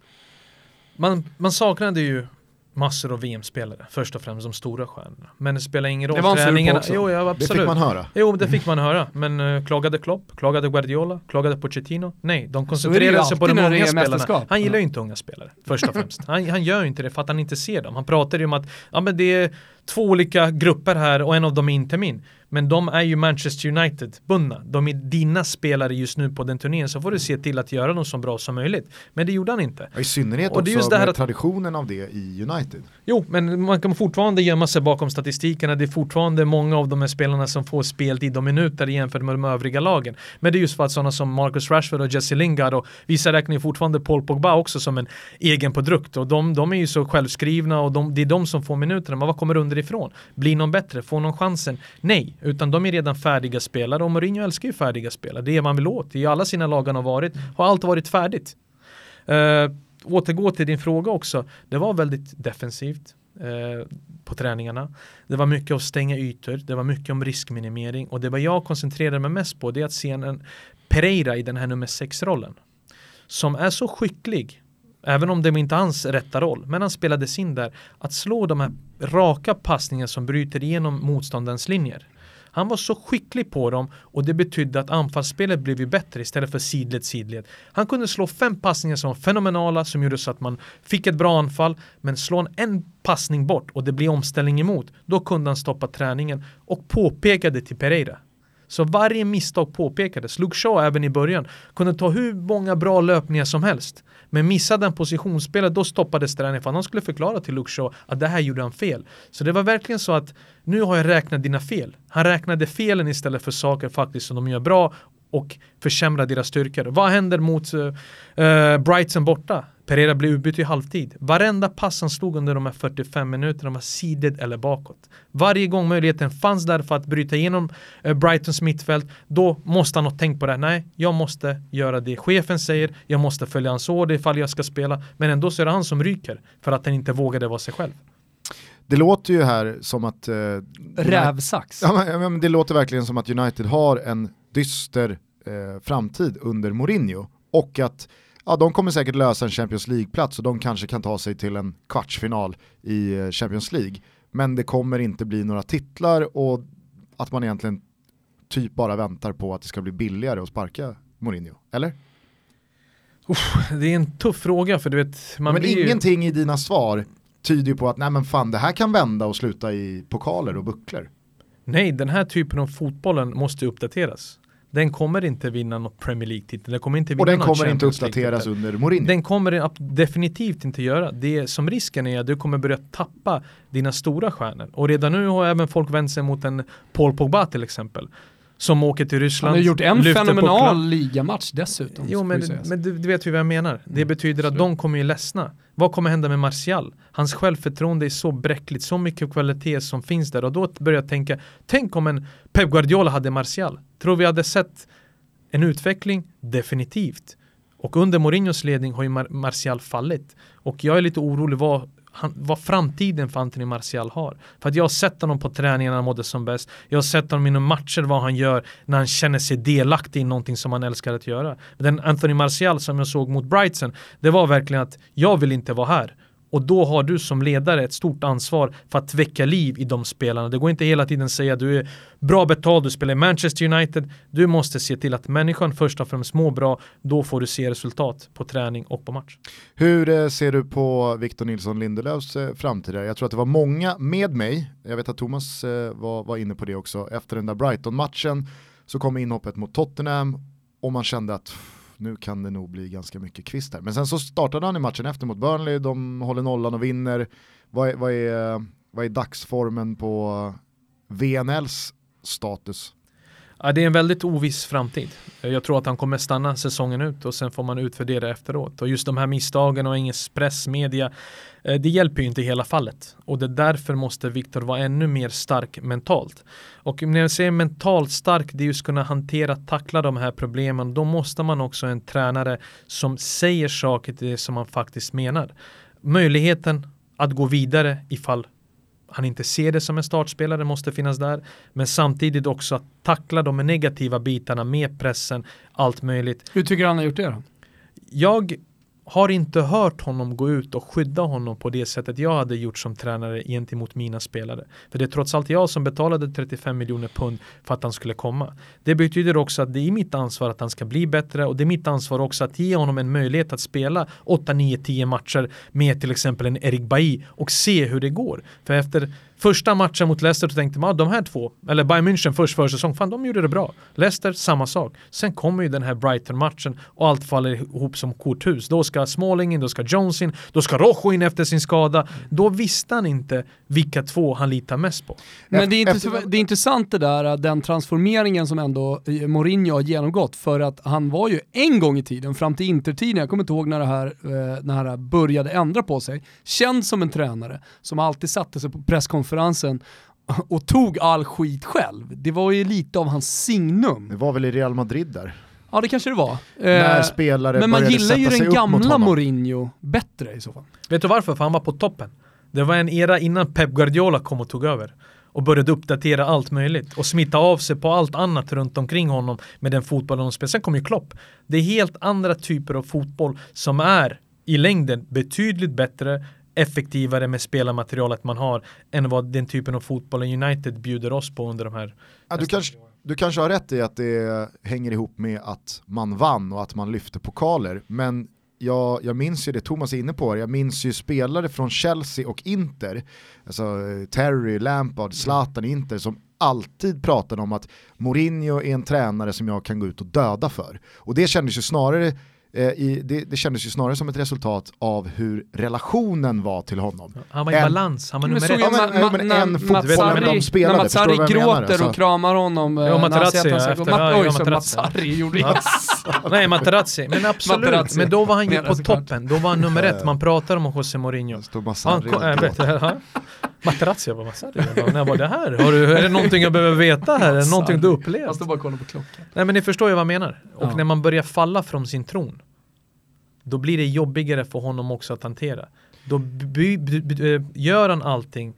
B: Man, man saknade ju massor av VM-spelare, först och främst de stora stjärnorna. Men det spelar ingen roll.
A: Det var
B: Träningarna-. Jo, ja,
C: det
B: absolut.
C: fick man höra.
B: Jo, det fick man höra. Men uh, klagade Klopp, klagade Guardiola, klagade Pochettino? Nej, de
A: det
B: koncentrerade sig på de
A: det
B: unga spelarna. Han gillar ju inte unga spelare, först och främst. Han, han gör ju inte det för att han inte ser dem. Han pratar ju om att ja, men det är två olika grupper här och en av dem är inte min. Men de är ju Manchester United-bundna. De är dina spelare just nu på den turnén, så får du se till att göra dem så bra som möjligt. Men det gjorde han inte.
C: I synnerhet
B: Och det är
C: också
B: det
C: med
B: att-
C: traditionen av det i United.
B: Jo, men man kan fortfarande gömma sig bakom statistikerna. Det är fortfarande många av de här spelarna som får speltid och minuter jämfört med de övriga lagen. Men det är just för att sådana som Marcus Rashford och Jesse Lingard och vissa räknar ju fortfarande Paul Pogba också som en egen produkt och de, de är ju så självskrivna och de, det är de som får minuterna. Men vad kommer underifrån? Blir någon bättre? Får någon chansen? Nej, utan de är redan färdiga spelare och Mourinho älskar ju färdiga spelare. Det är man vill åt. I alla sina lag han har varit, har allt varit färdigt. Uh, återgå till din fråga också. Det var väldigt defensivt eh, på träningarna. Det var mycket att stänga ytor, det var mycket om riskminimering och det var jag koncentrerade mig mest på det är att se en Pereira i den här nummer 6-rollen. Som är så skicklig, även om det var är hans rätta roll, men han spelades in där, att slå de här raka passningar som bryter igenom motståndarens linjer. Han var så skicklig på dem och det betydde att anfallsspelet blev ju bättre istället för sidled sidled. Han kunde slå fem passningar som var fenomenala som gjorde så att man fick ett bra anfall men slå en, en passning bort och det blir omställning emot. Då kunde han stoppa träningen och påpekade till Pereira. Så varje misstag påpekades. Luke Shaw även i början kunde ta hur många bra löpningar som helst. Men missade han positionsspelet då stoppades träningen för att han skulle förklara till Luke Shaw att det här gjorde han fel. Så det var verkligen så att nu har jag räknat dina fel. Han räknade felen istället för saker faktiskt som de gör bra och försämrar deras styrkor. Vad händer mot eh, eh, uh, uh, Brighton borta? Pereira blev utbytt i halvtid. Varenda pass han stod under de här 45 minuterna var sidled eller bakåt. Varje gång möjligheten fanns där för att bryta igenom uh, Brightons mittfält, då måste han ha tänkt på det. Nej, jag måste göra det chefen säger, jag måste följa hans order ifall jag ska spela. Men ändå så är det han som ryker för att han inte vågade vara sig själv.
C: Det låter ju här som att... Eh,
A: Rävsax.
C: Ja, men, ja, men det låter verkligen som att United har en dyster eh, framtid under Mourinho och att ja, de kommer säkert lösa en Champions League-plats och de kanske kan ta sig till en kvartsfinal i eh, Champions League. Men det kommer inte bli några titlar och att man egentligen typ bara väntar på att det ska bli billigare att sparka Mourinho, eller?
B: Det är en tuff fråga för du vet, man
C: men
B: blir ju...
C: ingenting i dina svar tyder ju på att nej men fan det här kan vända och sluta i pokaler och bucklor.
B: Nej, den här typen av fotbollen måste uppdateras. Den kommer inte vinna något Premier League-titel. Den kommer inte vinna
C: Och den kommer inte uppdateras under Mourinho.
B: Den kommer definitivt inte göra. Det som risken är att du kommer börja tappa dina stora stjärnor. Och redan nu har även folk vänt sig mot en Paul Pogba till exempel. Som åker till
A: Han
B: Ryssland.
A: har gjort en fenomenal ligamatch dessutom.
B: Jo men, men du, du vet ju vad jag menar. Det
A: Mm,
B: betyder att
A: absolut.
B: de kommer ju ledsna. Vad kommer hända med Martial? Hans självförtroende är så bräckligt, så mycket kvalitet som finns där och då börjar jag tänka, tänk om en Pep Guardiola hade Martial. Tror vi hade sett en utveckling? Definitivt. Och under Mourinhos ledning har ju Mar- Martial fallit. Och jag är lite orolig vad, han, vad framtiden för Anthony Martial har. För att jag har sett honom på träningen när han mådde som bäst. Jag har sett honom inom matcher vad han gör när han känner sig delaktig i någonting som han älskar att göra. Den Anthony Martial som jag såg mot Brighton, det var verkligen att jag vill inte vara här. Och då har du som ledare ett stort ansvar för att väcka liv i de spelarna. Det går inte hela tiden säga att du är bra betald, du spelar i Manchester United. Du måste se till att människan först och främst mår bra. Då får du se resultat på träning och på match.
C: Hur eh, ser du på Victor Nilsson Lindelöfs eh, framtid? Jag tror att det var många med mig, jag vet att Thomas eh, var, var inne på det också, efter den där Brighton-matchen så kom inhoppet mot Tottenham och man kände att nu kan det nog bli ganska mycket kvist här. Men sen så startade han i matchen efter mot Burnley, de håller nollan och vinner. Vad är, vad är, vad är dagsformen på VNLs status?
B: Ja, det är en väldigt oviss framtid. Jag tror att han kommer stanna säsongen ut och sen får man utvärdera efteråt. Och just de här misstagen och engelsk press, media, eh, det hjälper ju inte i hela fallet. Och det därför måste Viktor vara ännu mer stark mentalt. Och när jag säger mentalt stark, det är just kunna hantera, tackla de här problemen. Då måste man också en tränare som säger saker till det som man faktiskt menar. Möjligheten att gå vidare ifall han inte ser det som en startspelare, måste finnas där. Men samtidigt också att tackla de negativa bitarna med pressen, allt möjligt.
A: Hur tycker du han har gjort det då?
B: Jag har inte hört honom gå ut och skydda honom på det sättet jag hade gjort som tränare gentemot mina spelare. För det är trots allt jag som betalade 35 miljoner pund för att han skulle komma. Det betyder också att det är mitt ansvar att han ska bli bättre och det är mitt ansvar också att ge honom en möjlighet att spela 8, 9, 10 matcher med till exempel en Erik Bailly och se hur det går. För efter Första matchen mot Leicester så tänkte man att de här två, eller Bayern München först för säsong, fan de gjorde det bra. Leicester, samma sak. Sen kommer ju den här Brighton-matchen och allt faller ihop som korthus. Då ska Smalling in, då ska Jones in, då ska Rojo in efter sin skada. Då visste han inte vilka två han litar mest på.
A: Men det är, inte, det är intressant det där, den transformeringen som ändå eh, Mourinho har genomgått för att han var ju en gång i tiden, fram till intertiden, jag kommer inte ihåg när det här, eh, när det här började ändra på sig, känd som en tränare som alltid satte sig på presskonferenser konferensen och tog all skit själv. Det var ju lite av hans signum.
C: Det var väl i Real Madrid där?
A: Ja det kanske det var.
C: När eh, spelare
A: Men man gillar ju den gamla Mourinho bättre i så fall.
B: Vet du varför? För han var på toppen. Det var en era innan Pep Guardiola kom och tog över. Och började uppdatera allt möjligt och smitta av sig på allt annat runt omkring honom med den fotbollen de spelar. Sen kom ju Klopp. Det är helt andra typer av fotboll som är i längden betydligt bättre, effektivare med spelarmaterialet man har än vad den typen av fotboll United bjuder oss på under de här
C: ja, du, kanske, du kanske har rätt i att det hänger ihop med att man vann och att man lyfte pokaler, men jag, jag minns ju det Thomas är inne på, jag minns ju spelare från Chelsea och Inter, alltså eh, Terry, Lampard, Zlatan, Inter som alltid pratade om att Mourinho är en tränare som jag kan gå ut och döda för. Och det kändes ju snarare i, det, det kändes ju snarare som ett resultat av hur relationen var till honom.
B: Han var i en, balans, han var nummer ett.
C: Ja, men, ma, men en fotbollsspelare de spelade,
A: när Mats Harry gråter och kramar honom.
B: Ja, Materazzi efter. Ja,
A: Oj, så Mats Harry gjorde ja.
B: Nej, Materazzi. Men absolut, Materazzi. men då var han ju på toppen. Då var han nummer ett. Man pratar om José Mourinho. Materazzi, jag bara, Massari, när var det här? Har du, är det någonting jag behöver veta här? Är det någonting du upplevt? Jag
A: står bara och kollar på klockan.
B: Nej men ni förstår ju vad jag menar. Och ja. när man börjar falla från sin tron, då blir det jobbigare för honom också att hantera. Då eh, gör han allting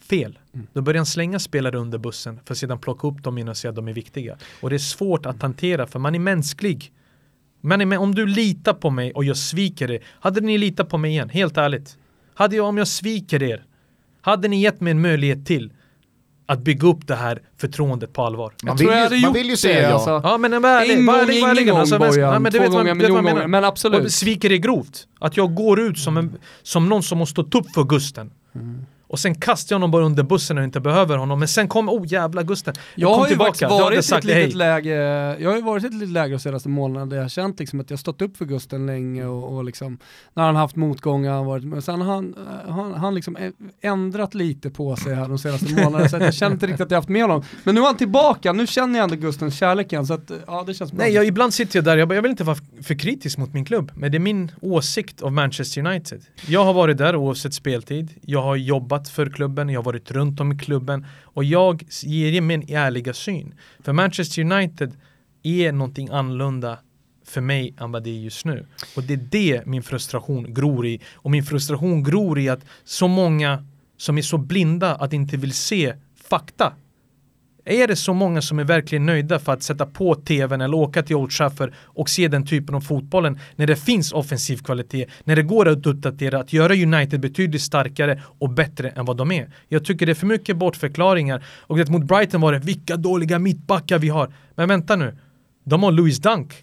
B: fel. Mm. Då börjar han slänga spelare under bussen för att sedan plocka upp dem igen och säga att de är viktiga. Och det är svårt att hantera för man är mänsklig. Men om du litar på mig och jag sviker dig, hade ni litat på mig igen, helt ärligt? Hade jag, om jag sviker er, hade ni gett mig en möjlighet till att bygga upp det här förtroendet på allvar.
C: Man, vill ju, man vill ju säga ja.
A: Alltså.
B: Ja men en gång, ingen gång alltså,
A: Bojan, ja, men två gånger, miljon gånger, men absolut. Och
B: sviker är grovt. Att jag går ut som, en, som någon som har stått upp för Gusten. Mm. Och sen kastar jag honom bara under bussen när jag inte behöver honom. Men sen kommer, oh jävla Gusten.
A: Jag, jag har ju varit i ett litet läge, jag har ju varit i ett litet läge de senaste månaderna där jag har känt liksom att jag stått upp för Gusten länge och, och liksom, när han haft motgångar, varit, men sen har han, han, han liksom ändrat lite på sig här de senaste månaderna så jag känner inte riktigt att jag haft med honom. Men nu är han tillbaka, nu känner jag ändå Gustens kärlek igen så att, ja det känns bra.
B: Nej, jag, ibland sitter jag där, jag, jag vill inte vara för kritisk mot min klubb, men det är min åsikt av Manchester United. Jag har varit där oavsett speltid, jag har jobbat för klubben, jag har varit runt om i klubben och jag ger min ärliga syn. För Manchester United är någonting annorlunda för mig än vad det är just nu. Och det är det min frustration gror i. Och min frustration gror i att så många som är så blinda att inte vill se fakta är det så många som är verkligen nöjda för att sätta på tvn eller åka till Old Trafford och se den typen av fotbollen när det finns offensiv kvalitet, när det går att uppdatera, att göra United betydligt starkare och bättre än vad de är. Jag tycker det är för mycket bortförklaringar och det mot Brighton var det vilka dåliga mittbackar vi har. Men vänta nu, de har Louis Dunk.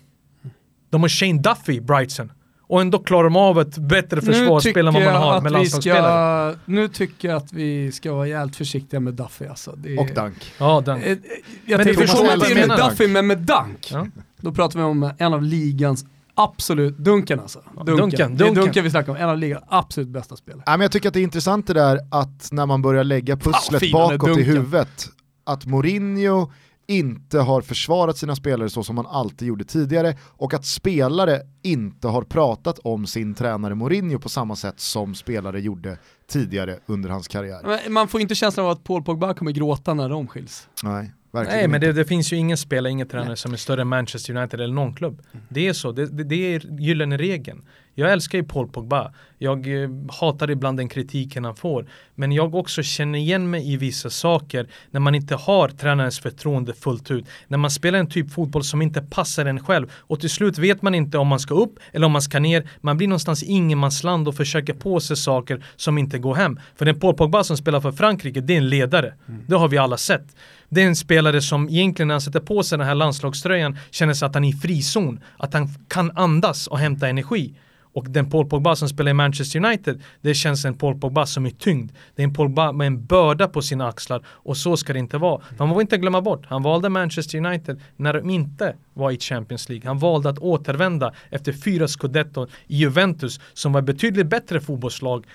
B: De har Shane Duffy, Brighton. Och ändå klarar de av ett bättre försvarsspel än vad man har med landslagsspelare.
A: Ska, nu tycker jag att vi ska vara jävligt försiktiga med Duffy alltså. Det,
C: Och Dunk.
B: Ja, den.
A: Eh, Jag
B: Men
A: tänkte komma till med Duffy, men med Dunk.
B: Ja.
A: Då pratar vi om en av ligans absolut, Dunken alltså. Dunken.
B: Dunken,
A: Det är
B: Dunken.
A: Dunken vi snackar om, en av ligans absolut bästa spelare.
C: Ja, men jag tycker att det är intressant det där att när man börjar lägga pusslet
A: är,
C: bakåt i huvudet, att Mourinho inte har försvarat sina spelare så som man alltid gjorde tidigare och att spelare inte har pratat om sin tränare Mourinho på samma sätt som spelare gjorde tidigare under hans karriär.
A: Men Man får inte känslan av att Paul Pogba kommer gråta när de skiljs.
C: Nej, verkligen
B: Nej men det, det finns ju ingen spelare, ingen tränare som är större än Manchester United eller någon klubb. Det är så, det, det, det är gyllene regeln. Jag älskar ju Paul Pogba. Jag eh, hatar ibland den kritiken han får. Men jag också känner igen mig i vissa saker när man inte har tränarens förtroende fullt ut. När man spelar en typ fotboll som inte passar en själv. Och till slut vet man inte om man ska upp eller om man ska ner. Man blir någonstans i ingenmansland och försöker på sig saker som inte går hem. För den Paul Pogba som spelar för Frankrike, det är en ledare. Det har vi alla sett. Det är en spelare som egentligen när han sätter på sig den här landslagströjan känner sig att han är i frizon. Att han kan andas och hämta energi. Och den Paul Pogba som spelar i Manchester United, det känns en Paul Pogba som är tyngd. Det är en Paul Pogba med en börda på sina axlar och så ska det inte vara. Man får inte glömma bort, han valde Manchester United när de inte var i Champions League. Han valde att återvända efter fyra scudetton i Juventus som var ett betydligt bättre fotbollslag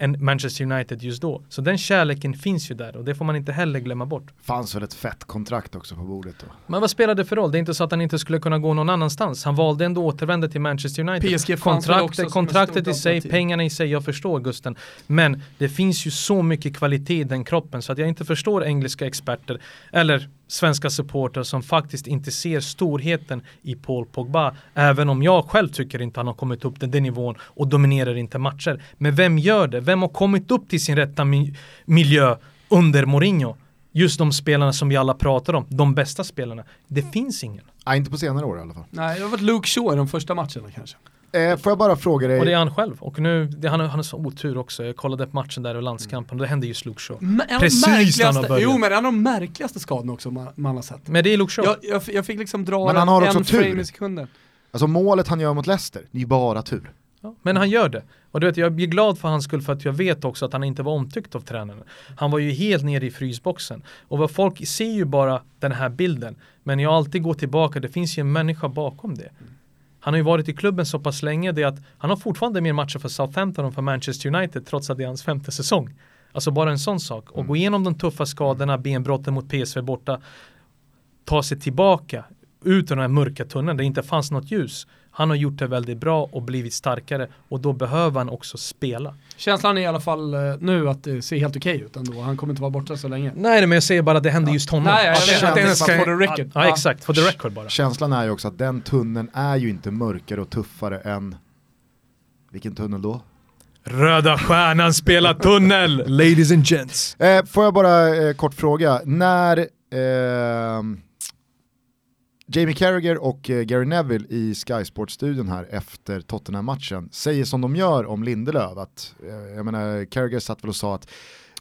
B: än Manchester United just då. Så den kärleken finns ju där och det får man inte heller glömma bort.
C: fanns väl ett fett kontrakt också på bordet då.
B: Men vad spelar det för roll? Det är inte så att han inte skulle kunna gå någon annanstans. Han valde ändå att återvända till Manchester United.
A: PSG
B: kontraktet, kontraktet i sig, pengarna i sig, jag förstår Gusten. Men det finns ju så mycket kvalitet i den kroppen så att jag inte förstår engelska experter eller svenska supportrar som faktiskt inte ser storheten i Paul Pogba. Även om jag själv tycker inte han har kommit upp till den nivån och dominerar inte matcher. Men vem gör det? Vem har kommit upp till sin rätta mi- miljö under Mourinho? Just de spelarna som vi alla pratar om, de bästa spelarna. Det finns ingen.
C: Nej, inte på senare år i alla fall.
A: Nej, det har varit Luke Shaw i de första matcherna kanske.
C: Eh, får jag bara fråga dig,
B: Och det är han själv. Och nu, det, han, har- han har så otur också. Jag kollade på matchen där och landskampen och det hände just Luke Shaw. Precis när han har börjat.
A: jo men en av de märkligaste skadorna också man, man har sett.
B: Men det är Luke Shaw.
A: Jag, jag, jag fick liksom dra
C: Men han har
A: en,
C: också
A: en
C: tur.
A: frame i sekunden.
C: alltså målet han gör mot Leicester, det är ju bara tur.
B: Ja, men han gör det. Och du vet, jag blir glad för hans skull för att jag vet också att han inte var omtyckt av tränaren. Han var ju helt nere i frysboxen. Och vad folk ser ju bara den här bilden. Men jag alltid går tillbaka, det finns ju en människa bakom det. Han har ju varit i klubben så pass länge det att han har fortfarande mer matcher för Southampton än för Manchester United trots att det är hans femte säsong. Alltså bara en sån sak. Och gå igenom de tuffa skadorna, benbrotten mot PSV borta, ta sig tillbaka ut ur den här mörka tunneln där det inte fanns något ljus. Han har gjort det väldigt bra och blivit starkare och då behöver han också spela.
A: Känslan är i alla fall eh, nu att det ser helt okej ut ändå. Han kommer inte vara borta så länge.
B: Nej men jag säger bara att det hände just honom.
A: Nej, jag vet att det for the record.
B: Ja,
A: Ja.
B: exakt, for the record bara.
C: Känslan är ju också att den tunneln är ju inte mörkare och tuffare än, vilken tunnel då?
B: Röda stjärnan spelar tunnel, ladies and gents.
C: Eh, får jag bara eh, kort fråga, när eh, Jamie Carragher och eh, Gary Neville i Sky Sports-studion här efter Tottenham-matchen säger som de gör om Lindelöf, att, eh, jag menar Carragher satt väl och sa att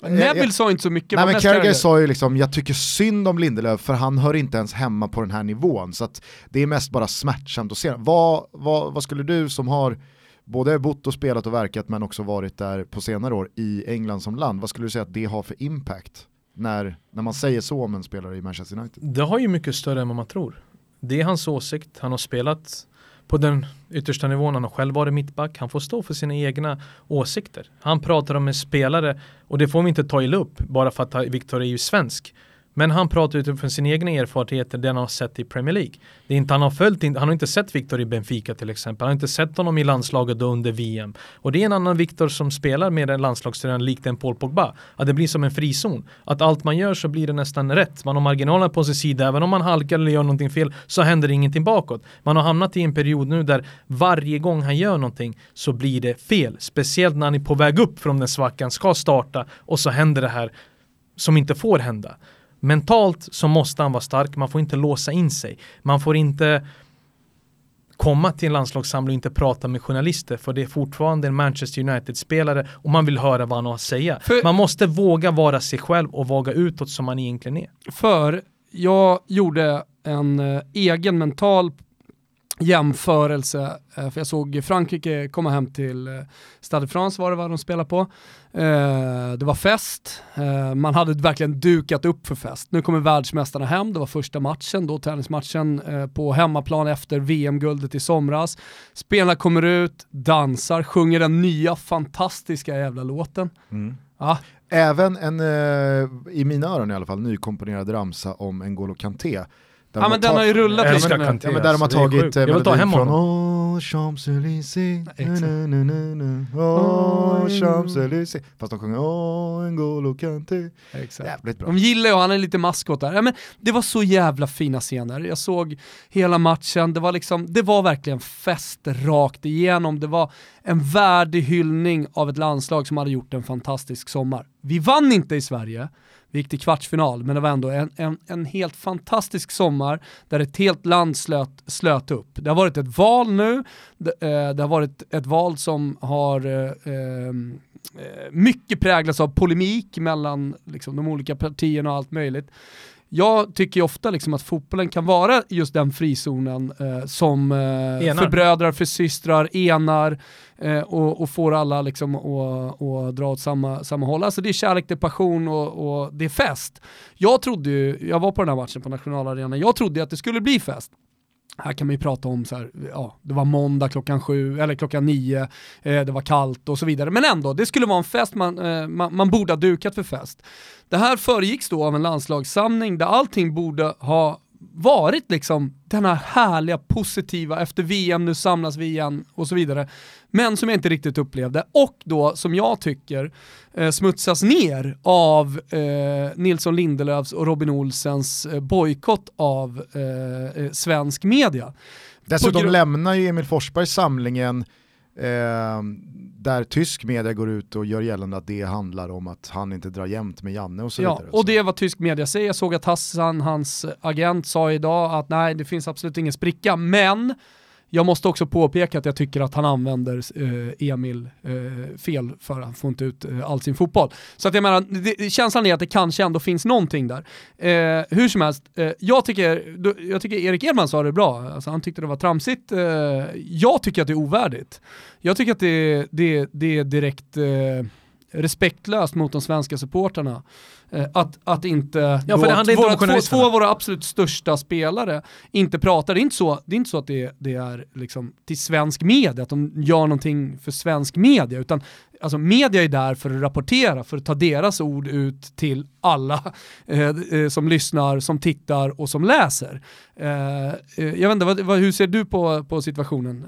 C: eh,
A: Neville
C: jag-
A: sa inte så mycket.
C: Nej men Carragher. sa ju liksom, jag tycker synd om Lindelöf för han hör inte ens hemma på den här nivån. Så att det är mest bara smärtsamt att se. Vad, vad, vad skulle du som har både bott och spelat och verkat men också varit där på senare år i England som land, vad skulle du säga att det har för impact när, när man säger så om en spelare i Manchester United?
B: Det har ju mycket större än vad man tror. Det är hans åsikt, han har spelat på den yttersta nivån, han har själv varit mittback, han får stå för sina egna åsikter. Han pratar om en spelare, och det får vi inte ta illa upp, bara för att Viktor är ju svensk. Men han pratar utifrån sina egna erfarenheter, det han har sett i Premier League. Det är inte, han, har följt, han har inte sett Victor i Benfica till exempel, han har inte sett honom i landslaget då under VM. Och det är en annan Victor som spelar med en landslagstränare likt en Paul Pogba. Att det blir som en frizon. Att allt man gör så blir det nästan rätt. Man har marginalerna på sin sida, även om man halkar eller gör någonting fel så händer ingenting bakåt. Man har hamnat i en period nu där varje gång han gör någonting så blir det fel. Speciellt när han är på väg upp från den svackan, ska starta och så händer det här som inte får hända. Mentalt så måste han vara stark, man får inte låsa in sig. Man får inte komma till en landslagssamling och inte prata med journalister för det är fortfarande en Manchester United-spelare och man vill höra vad han har att säga.
A: För-
B: Man måste våga vara sig själv och våga utåt som man egentligen är.
A: För jag gjorde en eh, egen mental jämförelse, eh, för jag såg Frankrike komma hem till eh, Stade France var det vad de spelade på. Eh, det var fest, man hade verkligen dukat upp för fest. Nu kommer världsmästarna hem, det var första matchen, då tennismatchen på hemmaplan efter VM-guldet i somras. Spelarna kommer ut, dansar, sjunger den nya fantastiska jävla låten. Mm.
C: Ja. Även en, i mina öron i alla fall, nykomponerad ramsa om N'Golo Kanté
A: ja men den har ju rullat
C: lite. Ja, men där de har alltså, tagit
B: Jag vill ta hem
C: från Oh, Champs-Élysées, oh, Champs-Élysées. Fast de sjunger Oh, N'Golo Kanté.
A: Exakt. Jävligt bra. De gillar ju, han är lite maskot där. Ja, men det var så jävla fina scener. Jag såg hela matchen, det var, liksom, det var verkligen fest rakt igenom. Det var en värdig hyllning av ett landslag som hade gjort en fantastisk sommar. Vi vann inte i Sverige, vi gick till kvartsfinal, men det var ändå en, en, en helt fantastisk sommar där ett helt land slöt, slöt upp. Det har varit ett val nu, det, eh, det har varit ett val som har eh, eh, eh mycket präglats av polemik mellan liksom, de olika partierna och allt möjligt jag tycker ofta liksom att fotbollen kan vara just den frizonen eh, som eh, förbrödrar, försystrar, enar eh, och, och, får alla liksom att dra åt samma, samma håll. Alltså det är kärlek, det är passion och, och det är fest. Jag trodde ju, jag var på den här matchen på nationalarenan, jag trodde att det skulle bli fest här kan man ju prata om så här, ja, det var måndag klockan sju, eller klockan nio, eh, det var kallt och så vidare. Men ändå, det skulle vara en fest, man, eh, man, man, borde ha dukat för fest. Det här föregicks då av en landslagssamling där allting borde ha varit liksom den här härliga, positiva, efter VM, nu samlas vi igen och så vidare. Men som jag inte riktigt upplevde och då som jag tycker eh, smutsas ner av eh, Nilsson Lindelöfs och Robin Olsens eh, bojkott av eh, eh svensk media.
C: Dessutom lämnar ju Emil Forsberg samlingen eh, där tysk media går ut och gör gällande att det handlar om att han inte drar jämnt med Janne och så
A: ja,
C: vidare.
A: Och det är vad tysk media säger. Jag såg att Hassan, hans agent, sa idag att nej, det finns absolut ingen spricka, men jag måste också påpeka att jag tycker att han använder eh, Emil eh, fel för att han får inte ut eh, all sin fotboll. Så att jag menar, det, känslan är att det kanske ändå finns någonting där. Eh, hur som helst, eh, jag, tycker, jag tycker Erik Edman sa det bra, alltså, han tyckte det var tramsigt. Eh, jag tycker att det är ovärdigt. Jag tycker att det, det, det är direkt eh, respektlöst mot de svenska supporterna. Eh, att, att inte,
B: ja, för det
A: våra, två, två av våra absolut största spelare inte pratar. Det är inte så, det är inte så att det, det är liksom till svensk media, att de gör någonting för svensk media, utan alltså media är där för att rapportera, för att ta deras ord ut till alla eh, eh som lyssnar, som tittar och som läser. Eh, eh jag vet inte, vad, vad, hur ser du på, på situationen?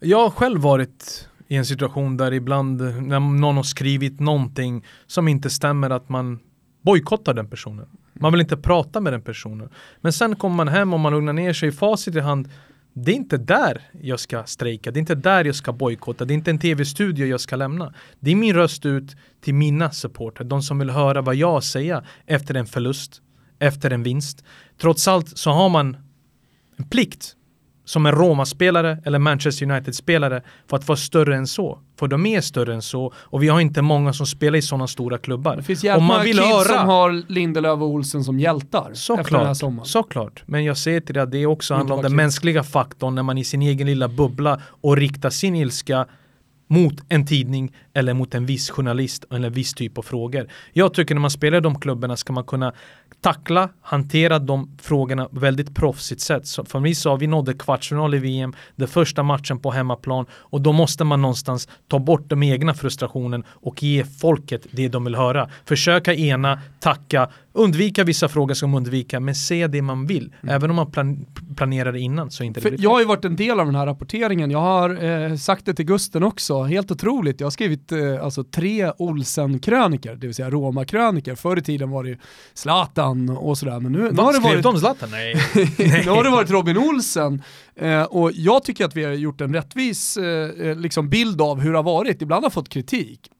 B: Jag har själv varit i en situation där ibland när någon har skrivit någonting som inte stämmer att man bojkottar den personen. Man vill inte prata med den personen. Men sen kommer man hem och man lugnar ner sig, i facit i hand. Det är inte där jag ska strejka, det är inte där jag ska bojkotta, det är inte en tv-studio jag ska lämna. Det är min röst ut till mina supporter, de som vill höra vad jag säger efter en förlust, efter en vinst. Trots allt så har man en plikt som en Roma-spelare eller Manchester United-spelare för att vara större än så. För de är större än så och vi har inte många som spelar i sådana stora klubbar.
A: Det finns jävligt många kids höra... som har Lindelöf och Olsen som hjältar
B: såklart. Såklart, men jag säger till dig att det också handlar om den mänskliga faktorn när man i sin egen lilla bubbla och riktar sin ilska mot en tidning eller mot en viss journalist eller en viss typ av frågor. Jag tycker när man spelar i de klubbarna ska man kunna tackla, hantera de frågorna väldigt proffsigt sätt. Så för mig sa vi nådde kvartsfinal i VM, den första matchen på hemmaplan och då måste man någonstans ta bort de egna frustrationen och ge folket det de vill höra. Försöka ena, tacka, undvika vissa frågor som undvika, men se det man vill. Mm. Även om man plan planerar innan så inte
A: det Jag har ju varit en del av den här rapporteringen, jag har eh, sagt det till Gusten också, helt otroligt. Jag har skrivit eh, alltså tre Olsen-kröniker, det vill säga Roma-kröniker. Förr i tiden var det ju Zlatan och sådär, men nu, nu har det varit...
B: de Zlatan? Nej.
A: nu har det varit Robin Olsen. Eh, och jag tycker att vi har gjort en rättvis eh, eh, liksom bild av hur det har varit. Ibland har fått kritik.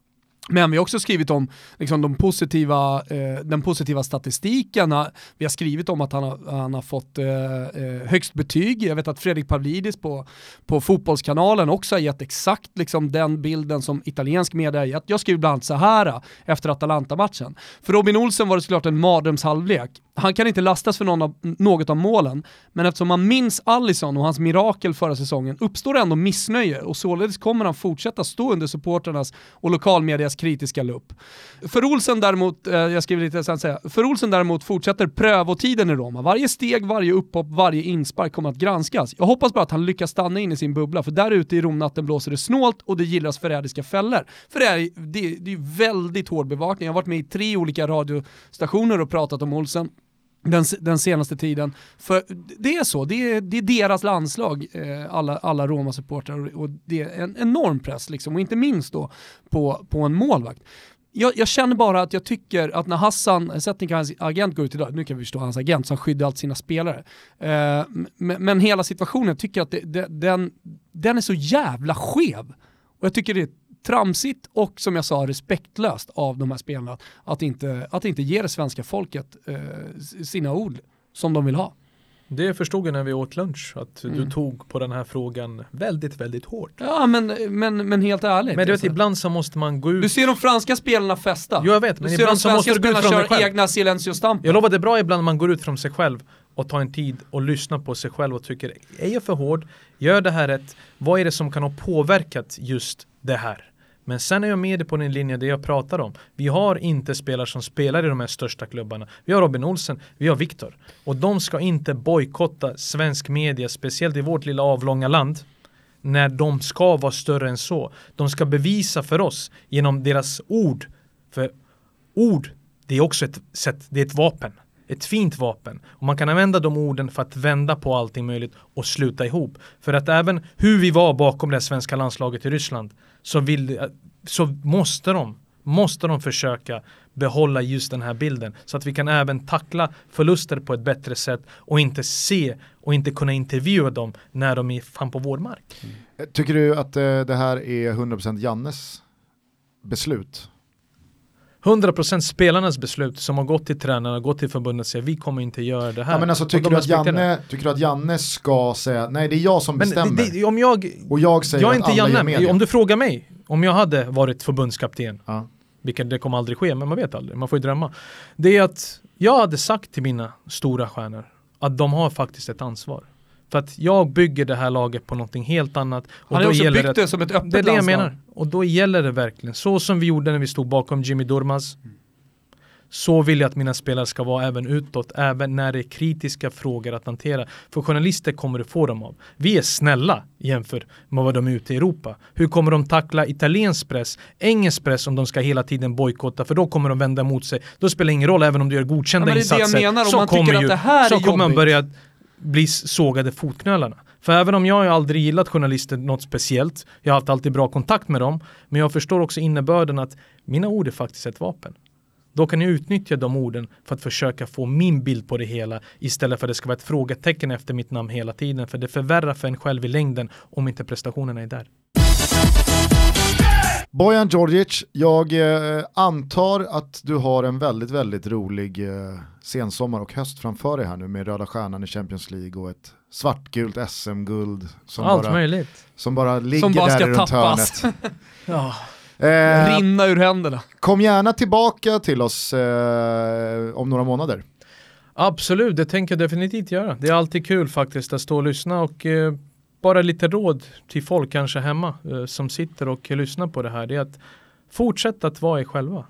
A: Men vi har också skrivit om liksom, de positiva, eh, den positiva statistiken. Vi har skrivit om att han har, han har fått eh, eh högst betyg. Jag vet att Fredrik Pavlidis på, på Fotbollskanalen också har gett exakt liksom, den bilden som italiensk media har gett. Jag skriver bland annat så här eh, efter Atalanta-matchen. För Robin Olsen var det såklart en mardrömshalvlek. Han kan inte lastas för någon av, något av målen, men eftersom man minns Allison och hans mirakel förra säsongen uppstår ändå missnöje och således kommer han fortsätta stå under supporternas och lokalmedias kritiska lupp. För Olsen däremot, eh, jag skriver lite sen säga, för Olsen däremot fortsätter prövotiden i Roma. Varje steg, varje upphopp, varje inspark kommer att granskas. Jag hoppas bara att han lyckas stanna in i sin bubbla, för där ute i Romnatten blåser det snålt och det gillas förrädiska fällor. För det är, det, det är väldigt hård bevakning. Jag har varit med i tre olika radiostationer och pratat om Olsen den, den, senaste tiden. För det är så, det är, det är deras landslag, eh, alla, alla Roma-supportrar och det är en enorm press liksom, och inte minst då på, på en målvakt. Jag, jag, känner bara att jag tycker att när Hassan, Setnik hans agent går ut idag, nu kan vi förstå hans agent som skyddar alltid sina spelare, eh, men, men, hela situationen, jag tycker att det, det, den, den är så jävla skev. Och jag tycker det är tramsigt och som jag sa respektlöst av de här spelarna att inte, att inte ge det svenska folket eh, sina ord som de vill ha.
B: Det förstod jag när vi åt lunch, att mm. du tog på den här frågan väldigt, väldigt hårt.
A: Ja, men, men, men helt ärligt.
B: Men du vet, alltså. ibland så måste man gå ut.
A: Du ser de franska spelarna festa.
B: Jo, jag vet, men
A: du
B: ibland
A: så måste du gå ut från dig själv. egna silencio-stampen.
B: Jag lovar, det är bra ibland man går ut från sig själv och tar en tid och lyssnar på sig själv och tycker, är jag för hård? Gör det här rätt? Vad är det som kan ha påverkat just det här? Men sen är jag med på den linje det jag pratar om. Vi har inte spelare som spelar i de här största klubbarna. Vi har Robin Olsen, vi har Viktor. Och de ska inte bojkotta svensk media, speciellt i vårt lilla avlånga land när de ska vara större än så. De ska bevisa för oss genom deras ord. För ord, det är också ett sätt, det är ett vapen. Ett fint vapen. Och man kan använda de orden för att vända på allting möjligt och sluta ihop. För att även hur vi var bakom det svenska landslaget i Ryssland så, vill, så måste de måste de försöka behålla just den här bilden så att vi kan även tackla förluster på ett bättre sätt och inte se och inte kunna intervjua dem när de är fan på vår mark.
C: Mm. Tycker du att eh, det här är 100% Jannes beslut?
B: 100% spelarnas beslut som har gått till tränarna, gått till förbundet och säger vi kommer inte göra det här.
C: Ja, men alltså, tycker, du att Janne, tycker du att Janne ska säga nej det är jag som bestämmer?
B: Men det, det, om jag,
C: och jag säger
B: jag är inte Janne, om du frågar mig, om jag hade varit förbundskapten, ja. vilket det kommer aldrig ske, men man vet aldrig, man får ju drömma. Det är att jag hade sagt till mina stora stjärnor att de har faktiskt ett ansvar. För att jag bygger det här laget på någonting helt annat.
A: Och Han har också byggt det som ett öppet
B: Det är det
A: jag
B: menar. Och då gäller det verkligen, så som vi gjorde när vi stod bakom Jimmy Durmaz. Mm. Så vill jag att mina spelare ska vara även utåt, även när det är kritiska frågor att hantera. För journalister kommer du få dem av. Vi är snälla jämfört med vad de är ute i Europa. Hur kommer de tackla italiensk press, engelsk press om de ska hela tiden bojkotta? För då kommer de vända mot sig. Då spelar det ingen roll även om du gör godkända ja, insatser. så kommer, ju, så kommer man börja bli sågade fotknölarna. För även om jag aldrig gillat journalister något speciellt, jag har haft alltid bra kontakt med dem, men jag förstår också innebörden att mina ord är faktiskt ett vapen. Då kan jag utnyttja de orden för att försöka få min bild på det hela istället för att det ska vara ett frågetecken efter mitt namn hela tiden. För det förvärrar för en själv i längden om inte prestationerna är där.
C: Bojan Djordjic, jag eh, antar att du har en väldigt, väldigt rolig eh, sensommar och höst framför dig här nu med Röda Stjärnan i Champions League och ett svartgult SM-guld som,
B: Allt
C: bara,
B: möjligt.
C: som bara ligger som bara där runt tappas. hörnet.
A: ja. Eh, Rinna ur händerna.
C: Kom gärna tillbaka till oss eh, om några månader.
B: Absolut, det tänker jag definitivt göra. Det är alltid kul faktiskt att stå och lyssna och eh, bara lite råd till folk kanske hemma eh, som sitter och lyssnar på det här. Det är att fortsätta att vara er själva.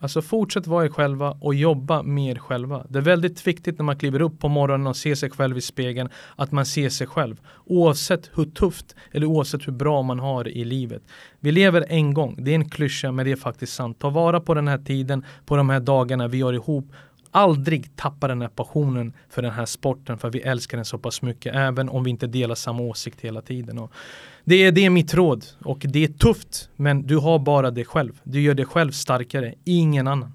B: Alltså fortsätt vara er själva och jobba med er själva. Det är väldigt viktigt när man kliver upp på morgonen och ser sig själv i spegeln att man ser sig själv. Oavsett hur tufft eller oavsett hur bra man har i livet. Vi lever en gång, det är en klyscha men det är faktiskt sant. Ta vara på den här tiden, på de här dagarna vi har ihop aldrig tappa den här passionen för den här sporten för vi älskar den så pass mycket även om vi inte delar samma åsikt hela tiden. Och det, är, det är mitt råd och det är tufft men du har bara det själv. Du gör dig själv starkare, ingen annan.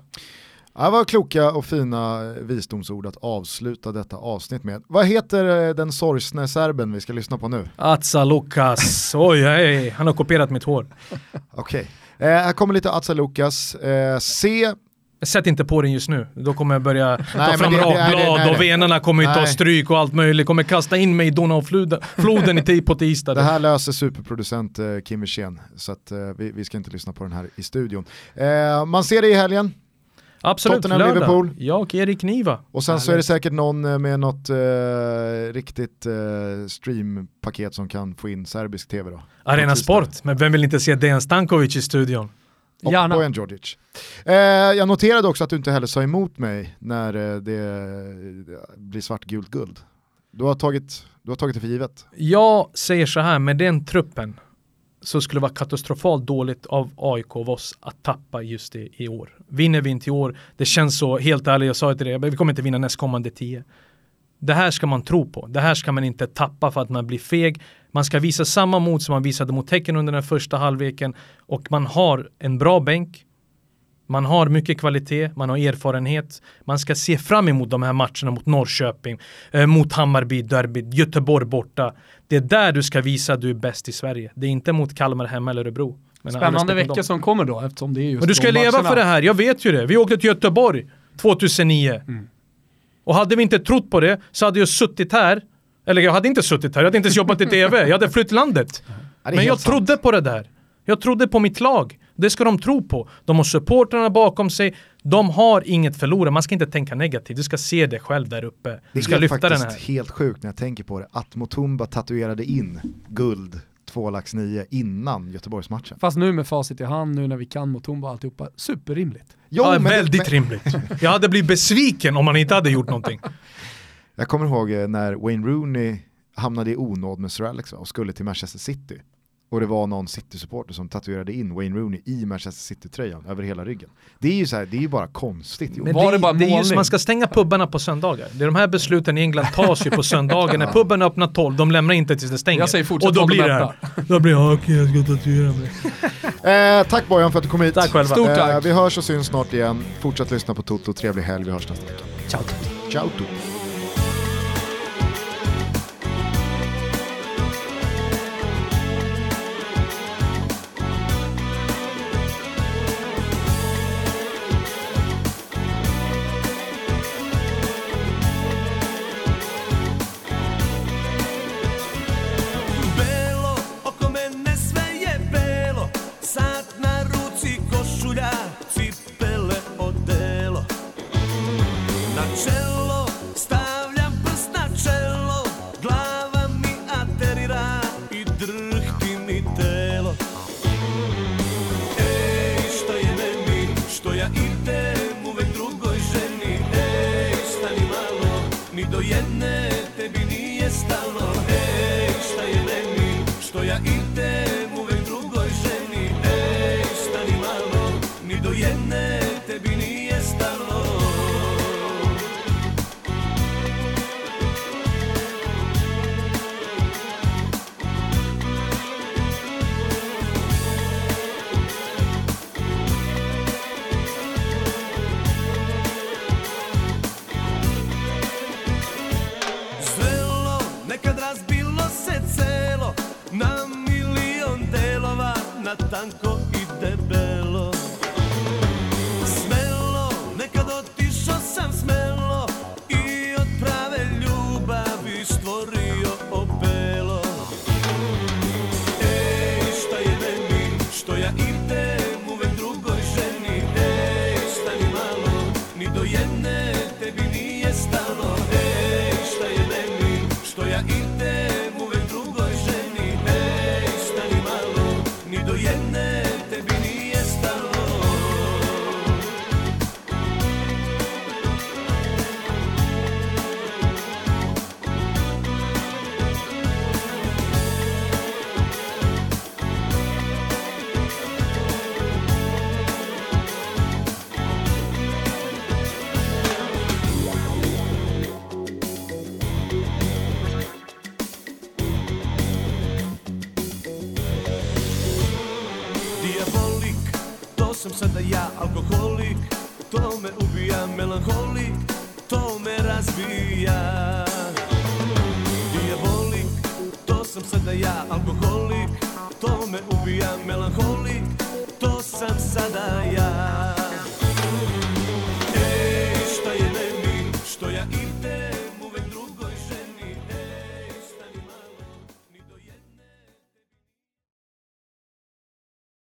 C: Det var kloka och fina visdomsord att avsluta detta avsnitt med. Vad heter eh, den sorgsne serben vi ska lyssna på nu?
B: Atsa Lukas, oj, oj, han har kopierat mitt hår.
C: Okej. Okay.
E: Eh, här kommer lite Atsa Lukas. Eh, C,
B: Sätt inte på den just nu, då kommer jag börja ta
E: men
B: fram
E: nej,
B: rakblad
E: nej,
B: och venerna kommer ju ta
E: nej.
B: stryk och allt möjligt. Kommer kasta in mig i Donaufloden floden i på tisdag.
E: det här löser superproducent eh, Kim Wirsén, så att, eh, vi, vi ska inte lyssna på den här i studion. Eh, man ser det i helgen,
B: Absolut,
E: Tottenham,
B: lördag.
E: Liverpool.
B: Jag och Erik Niva.
E: och sen så är det säkert någon eh, med något eh, riktigt eh, streampaket som kan få in serbisk tv då.
B: Arena. Sport, men vem vill inte se Dejan Stankovic i studion?
E: Och
A: Gärna.
E: Bojan Djordjic. Eh, jag noterade också att du inte heller sa emot mig när eh, det blir svartgult guld. Du har, tagit, du har tagit det för givet.
B: Jag säger så här, med den truppen så skulle det vara katastrofalt dåligt av AIK av oss att tappa just det i år. Vinner vi inte i år, det känns så, helt ärligt, jag sa det till dig, vi kommer inte vinna nästkommande tio. Det här ska man tro på. Det här ska man inte tappa för att man blir feg. Man ska visa samma mod som man visade mot Tecken under den första halvleken och man har en bra bänk. Man har mycket kvalitet, man har erfarenhet. Man ska se fram emot de här matcherna mot Norrköping, eh, mot Hammarby, Derby, Göteborg borta. Det är där du ska visa att du är bäst i Sverige. Det är inte mot Kalmar hemma eller Örebro. Men
A: Spännande vecka
B: dem.
A: som kommer då eftersom det är just
B: Men du ska leva
A: matcherna.
B: för det här, jag vet ju det. Vi åkte till Göteborg 2009. Och hade vi inte trott på det så hade jag suttit här, eller jag hade inte suttit här, jag hade inte ens jobbat i TV, jag hade flytt landet.
E: Ja, det är
B: Men jag
E: sant.
B: trodde på det där. Jag trodde på mitt lag. Det ska de tro på. De har supportrarna bakom sig. De har inget förlora. Man ska inte tänka negativt. Du ska se det själv där uppe. Du
E: Det
B: ska
E: är
B: lyfta
E: faktiskt
B: den här.
E: helt sjukt när jag tänker på det, att Mutumba tatuerade in guld 2 lax 9 innan Göteborgsmatchen.
A: Fast nu med facit i hand, nu när vi kan Mutumba och alltihopa, superrimligt.
E: Jo,
B: ja,
E: men det-
B: väldigt
E: men-
B: rimligt. Jag hade blivit besviken om man inte hade gjort någonting.
E: Jag kommer ihåg eh, när Wayne Rooney hamnade i onåd med Sir Alex och skulle till Manchester City. Och det var någon City-supporter som tatuerade in Wayne Rooney i Manchester City-tröjan över hela ryggen. Det är ju så här, det är ju bara konstigt.
B: Men
A: Var det bara
B: det är
A: målning?
B: man ska stänga pubbarna på söndagar. Det är de här besluten i England tas ju på söndagar. När puben öppnar 12, de lämnar inte tills det stänger.
A: Jag säger fortsätt
B: Och då blir det här. Då blir det, "Ah, okej jag ska tatuera mig.
E: Eh, tack Bojan för att du kom hit.
B: Tack själva.
A: Stort
E: Eh,
A: tack.
E: vi hörs och syns snart igen. Fortsätt lyssna på Toto, trevlig helg, vi hörs nästa vecka.
A: Ciao.
E: Ciao Toto.